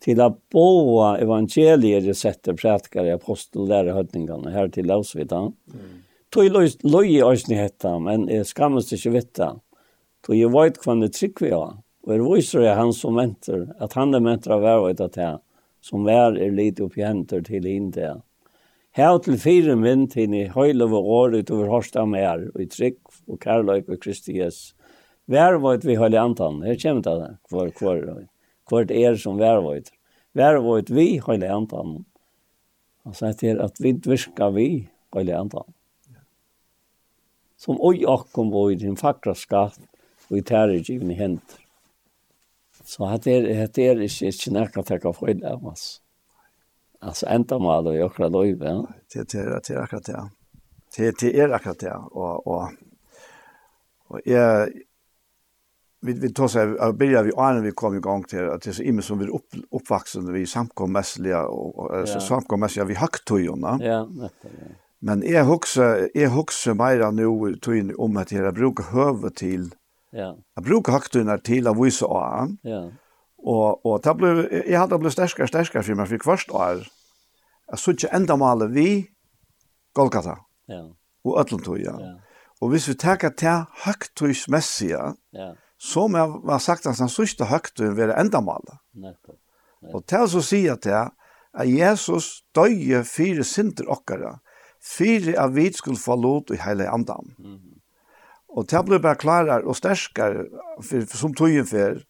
Til at båa evangelier setter prætkare apostel lærer høytingene her til løsvitan. Mm tog løy i øyne hette, men jeg skammes ikke vette. Tog jeg vet hva det trygg vi har. Og jeg viser jeg han som venter, at han er venter av hver og etter her, som hver er litt oppjenter til henne. Her til fire min til i høyle vår år utover av mer, og i trygg og kærløyk og Kristi Jesu. Hver vart vi höll antan. her kommer det där. Kvar kvar. Kvart är er som hver vart. Hver vart vi höll antan. Han sier til at vi inte vi höll antan som oi akkom var i din fakra skatt og i tære givna händer. Så det er, det är ikke inte nära att ta för det altså. Altså, enda mal då gjøre klar då ja. Det det er, det er akkurat det. Det det er akkurat det og, og, og jeg, vi vi tar seg, jeg begynner vi när vi kom i gang til, at det er så imme som vi er opp, oppvaksende, vi samkommässliga og, og, ja. samkommässliga vi hacktojorna. Ja, nettopp. Ja Men jeg husker, jeg husker mer nå tøyen om at jeg bruker høve til, ja. jeg bruker haktøyene til å vise av. Ja. Og, og det ble, jeg hadde blitt sterkere og sterkere for meg, for hvert år, jeg så ikke enda maler vi Golgata. Ja. Og Øtlentøya. Ja. ja. Og hvis vi tenker til høgtøysmessige, ja. så må jeg ha sagt at den sørste høgtøyen være enda maler. Nettopp. Og til å si at jeg, at Jesus døye fire synder okkara, fyrir av vi skulle få lot i hele andan. Mm. Og det ble bare klarere og sterskere for, som tøyen for.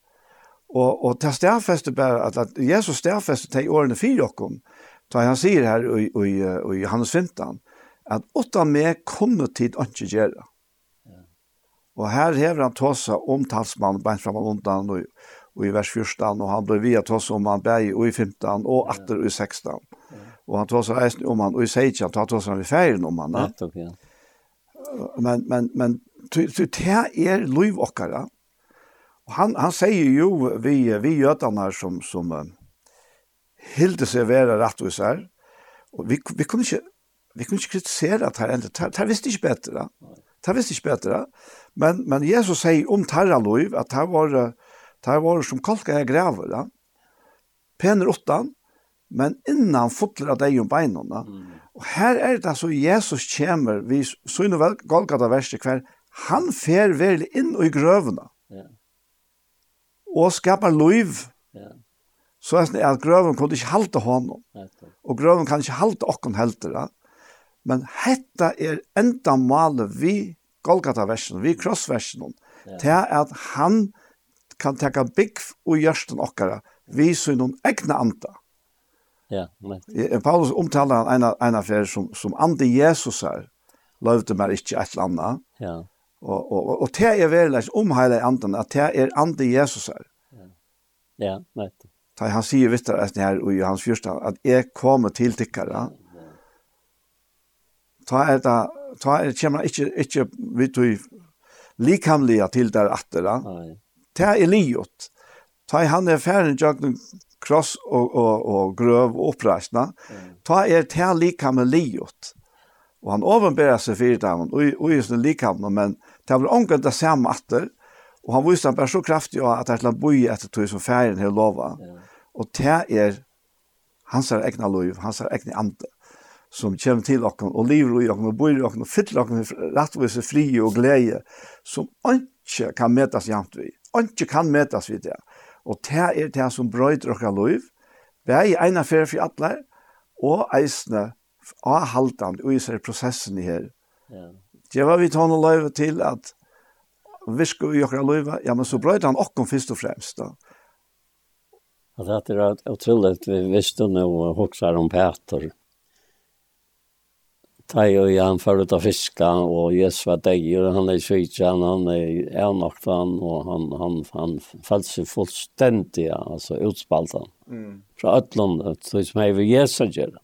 Og, og det stærfeste bare at, at Jesus stærfeste til årene fire okkom, da han sier her i, i, i, Johannes 15, at åtta med kunne tid ikke gjøre. Ja. Og her hever han tåsa om talsmannen, beint fram og undan, og, og i vers 14, og han ble via tåsa om han bæg i 15, og atter i 16. Ja. Og han tog eisen om han, og i Seidjan, han tog han vid ferien om han. Nettopp, ja. Men, men, men, det er lov okkara. Og han, han sier jo, vi, vi götarna som, som uh, hilde rett og sær, og vi, vi kunne ikke, vi kunne ikke kritisere at her ändå. Det här visste inte bättre. Det visste ikke bedre, Men, men Jesus sier om tarra lov, at det var, det var som kalka er är da. Pener åttan, men innan fotler av deg om beinene. Mm. Og her er det altså Jesus kommer, vi så jo vel Golgata verset hver, han fer vel inn i grøvene. Ja. Og skapar liv. Ja. Så er det at grøven kunne ikke halte honom. Ja. Og grøven kan ikke halte okken helter. da. Men hetta er enda malet vi Golgata-versen, vi krossversen, ja. til at han kan teka bygg og gjørsten okkara, vi synon egna anta. Ja Ja, men Paulus omtalar en en affär som som ande Jesus är. Lovde mer inte ett landa. Ja. Och och och det är väl läs om hela anden att det är ande Jesus är. Ja. Ja, vet. Ta han säger visst att det här i hans första att är kommer till tyckare. Ta är det ta är kommer inte inte vi tog likamliga till där åter. Nej. Ta är liot. Ta han är färdig jag kross og, og, og grøv og oppreisna, mm. ta er til likam med liot. Og han overberer seg fyrir dem, og, og i sin likam, men det var omgått det samme atter, og han viser han bare så kraftig at det er til å boi etter tog som ferien har lova. Mm. Og det er hans er egna lov, hans er egna ande som kommer til okken, og lever i okken, og bor i okken, og fyller okken med rettvise, fri og glede, som ikke kan metas jant vi. Ikke kan metas vi det. Og det er det som brøyder dere liv. Vær i ene affære for alle, og eisene avhaltende og i seg prosessen her. Ja. Det var vi tar noe løyve til at virker vi dere løyve, ja, men så brøyder han åkken først og fremst da. Ja, det er utrolig vi visste nå og hokser om Peter. Ja Ta jo i han för att fiska och Jesus var dig och han är svitjan han är ärnakt han och han han han falls sig fullständigt alltså utspaltad. Mm. Från Ötland så som är vi Jesus gör.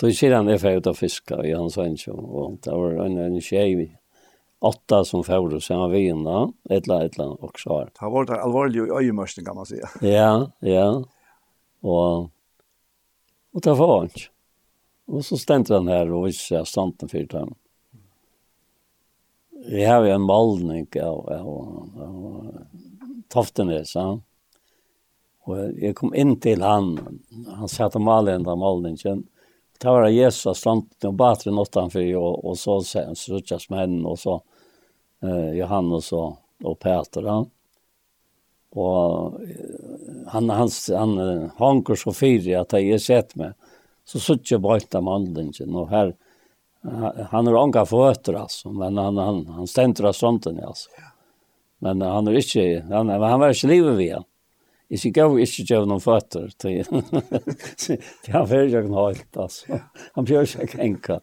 Då ser han det ut att fiska i hans svensson och det var en en tjej åtta som förde sig av vinna ett la ett land och så. Det har varit allvarligt i öjmörsten kan man si. Ja, ja. og, og det var ikke. Og så stendte han her og visste jeg standen for dem. Jeg har jo en malning av, av, av Toftenes, ja. Og jeg kom inn til han, han satt og malte den malningen. Det var Jesus standen og batre nåttan for, og, og så suttet henne, og så eh, Johannes og, og Peter, ja. Og han, han, han, han hanker så fyrig at jeg er sett med så suttje bort av mandlingen, og her, han har ånga føtter, alltså, men han, han, han ständer av sånten alltså. Men han är inte, han, han var inte livet vid han. Jag gav ikke gjøre noen føtter til, till han får ikke en halt alltså. Han björs ikke enka.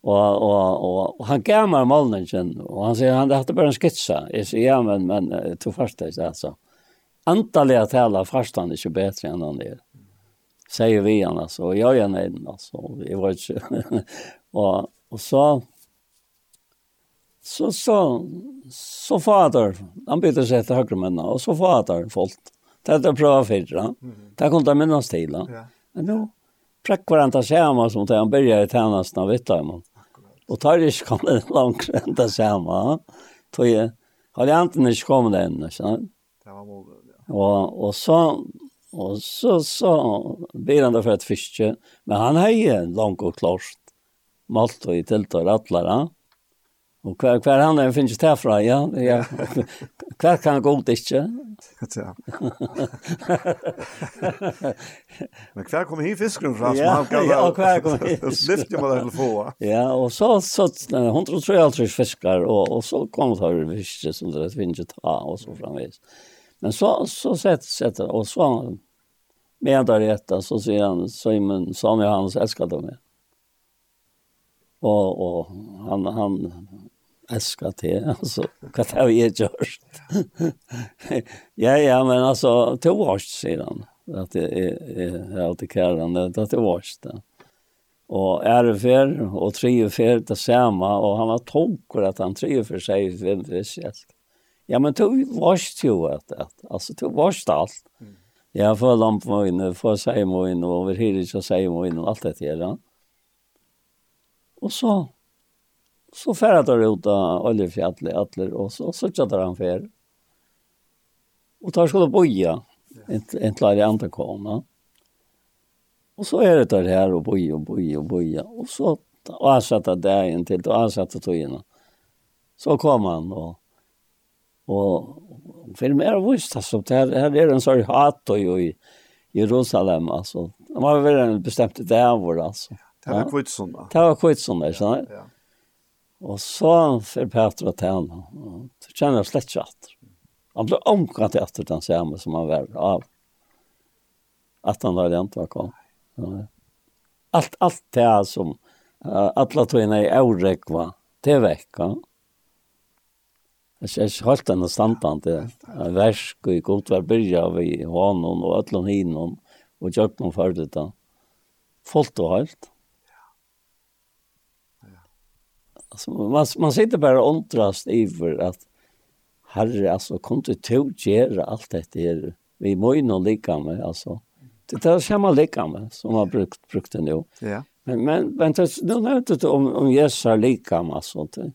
och och och han gav meg målningen, och han säger han det hade bara en skitsa. Jeg sier, ja men men tog fast det alltså antaliga tala fastan han ju bättre än han är. Säger vi han alltså. Och jag är nöjd alltså. Jag var inte... och, och så... Så, så, så fader, han bytte seg til høyremennene, og så fader folk. Det er det å prøve fyrre. Det kom det minnes til. Ja. ja. Men nå prekker han til samme som til han begynner i tjenesten av vittarmen. Og tar ikke kommet langt enn til samme. Tog jeg, har jeg enten ikke kommet inn, ikke sant? Det var målet. Og, og så Og så så blir han da for et fiske, men han har jo langt og klart. Malt og i tält och rattlar. Och hver, kvar han er, finnes det härifrån, ja. Ja. Hver kan gå ut ikke? Ja. men hver kommer hit fisken från som han kan. Ja, hver kommer hit. Lyfter man den få. Ja, og så så 103 fiskar og, og så kom det her fiske som det finns ta og så framvis. Men så, så sätts det, och så med där detta så säger han Simon som jag hans älskade mig. Och, och han, han älskade det, alltså vad det har jag gjort. ja, ja, men alltså till vars sedan. Att det är, är alltid kärande, att det är vars det. Och og tre fer det samma och han var tokig att han triufer sig väldigt älskad. Ja, men du varst jo at, att alltså du varst allt. Mm. Ja, för lampmöjne, för sejmöjne, över hyres och sejmöjne och allt det där. Ja. Och så så færre det ut av oljefjallet atler, och så så tjatar han för. Och tar skulle boja. en klar i andre komma. Och så är det där här och boja och boja och boja och så avsatte dagen till och avsatte tog in. Så kom han och Og för mig är det altså det her, er en sorts hat och i Jerusalem altså. Det var vel en bestämt det här alltså. Det var kvitt sånn, da. Det var kvitsen där så. Ja. Och så för Peter att han så känner slett chatt. Han blev omkring efter den samme som han var av att han hade inte var kom. Ja. Allt allt det här som uh, alla tog in i Eurekva, det är veckan. Ja. Jeg har ikke holdt henne standant en versk, og i kom var byrja av i hånden og øtlen hinen, og gjør noen for det da. Fullt og helt. Alltså, man, man sitter bare og undrast iver at herre, altså, kom til å gjøre alt dette her. Vi må jo noe like med, altså. Det er det samme like med, som har brukt, brukt det nå. Ja. Men, men, men nu nevnte du om, om Jesus er like med, altså. Det,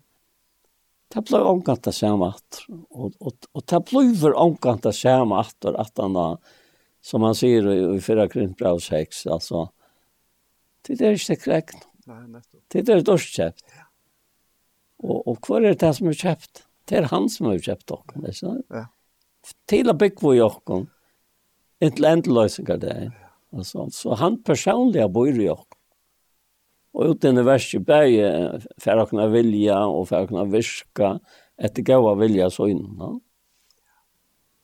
det ble omkant det samme atter. Og, og, og det blir omkant det samme atter at han da, som han sier i, i fyrra 6, altså, det er ikke krekn. Det er dårst kjøpt. Ja. Og, og hva er det som er kjøpt? Det er han som har kjøpt dere, ikke sant? Ja. Til å bygge vi dere, inntil endeløsninger det. Altså, så han personlig bor i dere. Og ut i verset bæg, for å kunne vilja og for å kunne virka, etter gav av vilja så innan. No?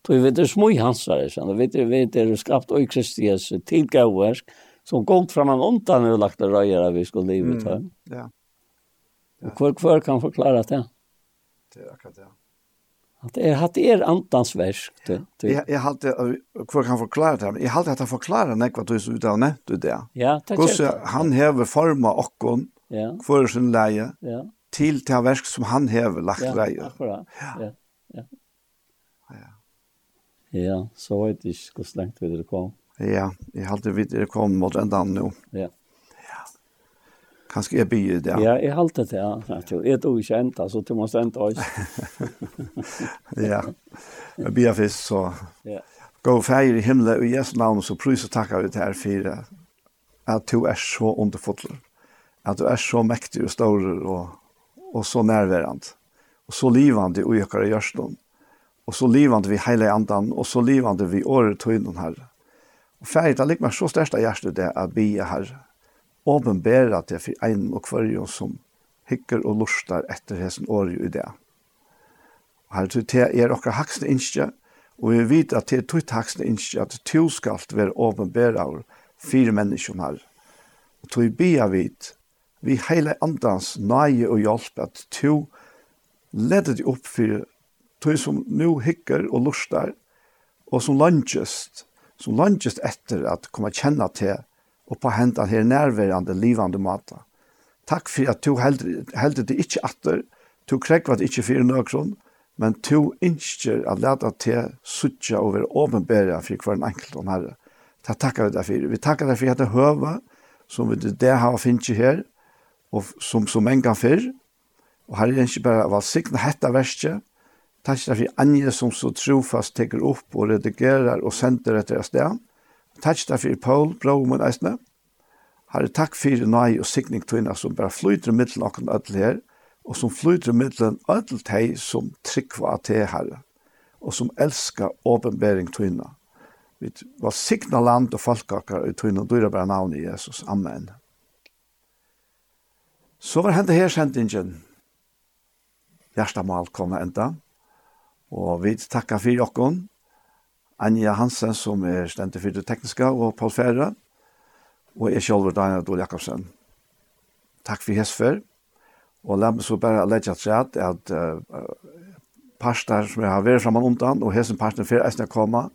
Så vi vet det små hansare, så vi vet vi vet det er skapt og kristies til gavversk, som gått fram en ontan og lagt det røyere vi skulle livet ta. Mm, ja. ja. Og hver, hver kan forklare det? Det er akkurat det, ja. Att det har det är antans verk. jeg jag hade kvar kan forklare det. Jag hade att förklara när vad du så utav ne du det. Ja, tack. Hvordan han hever forma okkon, Ja. För sin leie, Ja. til til verk som han hever lagt ja, leje. Akkurat. Ja. Ja. Ja. Ja, så vet jag hur långt vi det kom. Ja, jag hade vi det kom mot ändan nu. Ja. Kanskje jeg byr det. Ja, jeg halte det, ja. Jeg er ikke enda, så du måste enda oss. ja, jeg byr først, så. Ja. Gå feir i himmelen, og i Jesu navn, så prøys og takker vi til her fire, at du er så underfotler, at du er så mektig og stor, og, og så nærværende, og så livande og gjør gjørstånd, og så livande vi hele andan, og så livande vi året tøyden, Herre. Og feir, det ligger meg så største hjertet det, at vi er Herre åbenbæra det for en og kvarjon som hikker og lustar etter hessen året i det. Og her til det er okkar haksne innskje, og vi vet at det er tutt haksne innskje at to skal være åbenbæra av fire mennesker her. Og tog bia vid, vi heile andans nøye og hjelp at to leder de opp for tog som nu hikker og lustar, og som langest, som langest etter at komme kjenne til og på hendan her nærværende, livande mata. Takk for at du heldur det ikke atter, du krekvat ikke fyrir nøkron, men du innskjer at leta til suttja og være åpenbæra for hver en enkelt om herre. Det takkar vi deg for. Vi takkar deg for at det høva, som vi det har finnst her, og som så mange ganger før. Og her er ikke bare valsikne hetta verset, Takk for Anje som så trofast teker opp og redigerer og sender etter et sted. Takk da for Paul, brau mun eisne. Herre, takk fyrir nøy og sikning tøyna som bare flyter i middelen okken ødel her, og som flyter i middelen ødel teg som tryggva av te herre, og som elskar åpenbering tøyna. Vi var sikna land og folkakker i tøyna, og er bare navn i Jesus. Amen. Så var hendet her sendingen. Gjerstamal kom enda, og vi takkar fyrir okken, Anja Hansen, som er stendt for det tekniske, og Paul Ferre og jeg selv er Daniel Dole Jakobsen. Takk for hessfer, og la meg så bare legge at at uh, parster som jeg har vært fremme undan og hessen parster for jeg skal komme,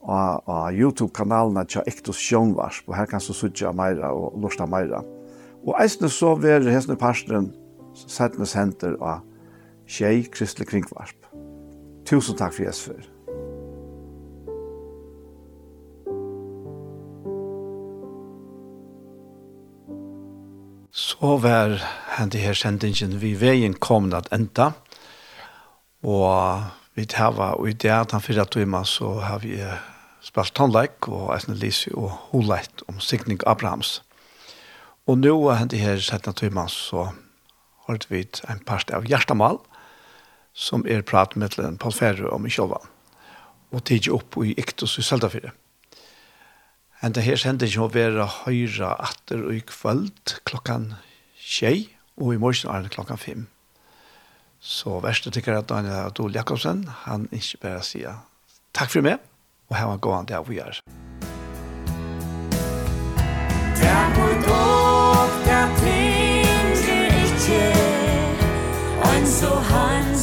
og, og YouTube-kanalen er til Ektos Sjønvarsp, og her kan du sitte mer og lorte mer. Og eisne så vil hessen parsteren sette med senter av Kjei Kristelig Kringvarsp. Tusen takk for hessfer. Så var henne her sendingen vi veien kom at enda. Og vi tava, og i det at han fyrir tøyma så har vi spalt tannleik og eisne Lise og Holeit om Signing Abrahams. Og nå er henne her sendingen tøyma så har vi en part av Gjerstamal som er prat med Paul Ferre om i Kjolvan og tidsi opp i Iktus i Seldafire. En det her ikke å være høyre atter og i kvöld klokkan tjei, og i morgen er det klokkan fem. Så verste tykker at Daniel Adol Jakobsen, han ikke bare sier takk for meg, og her var gående av vi er. Takk for dog, der ting og så hans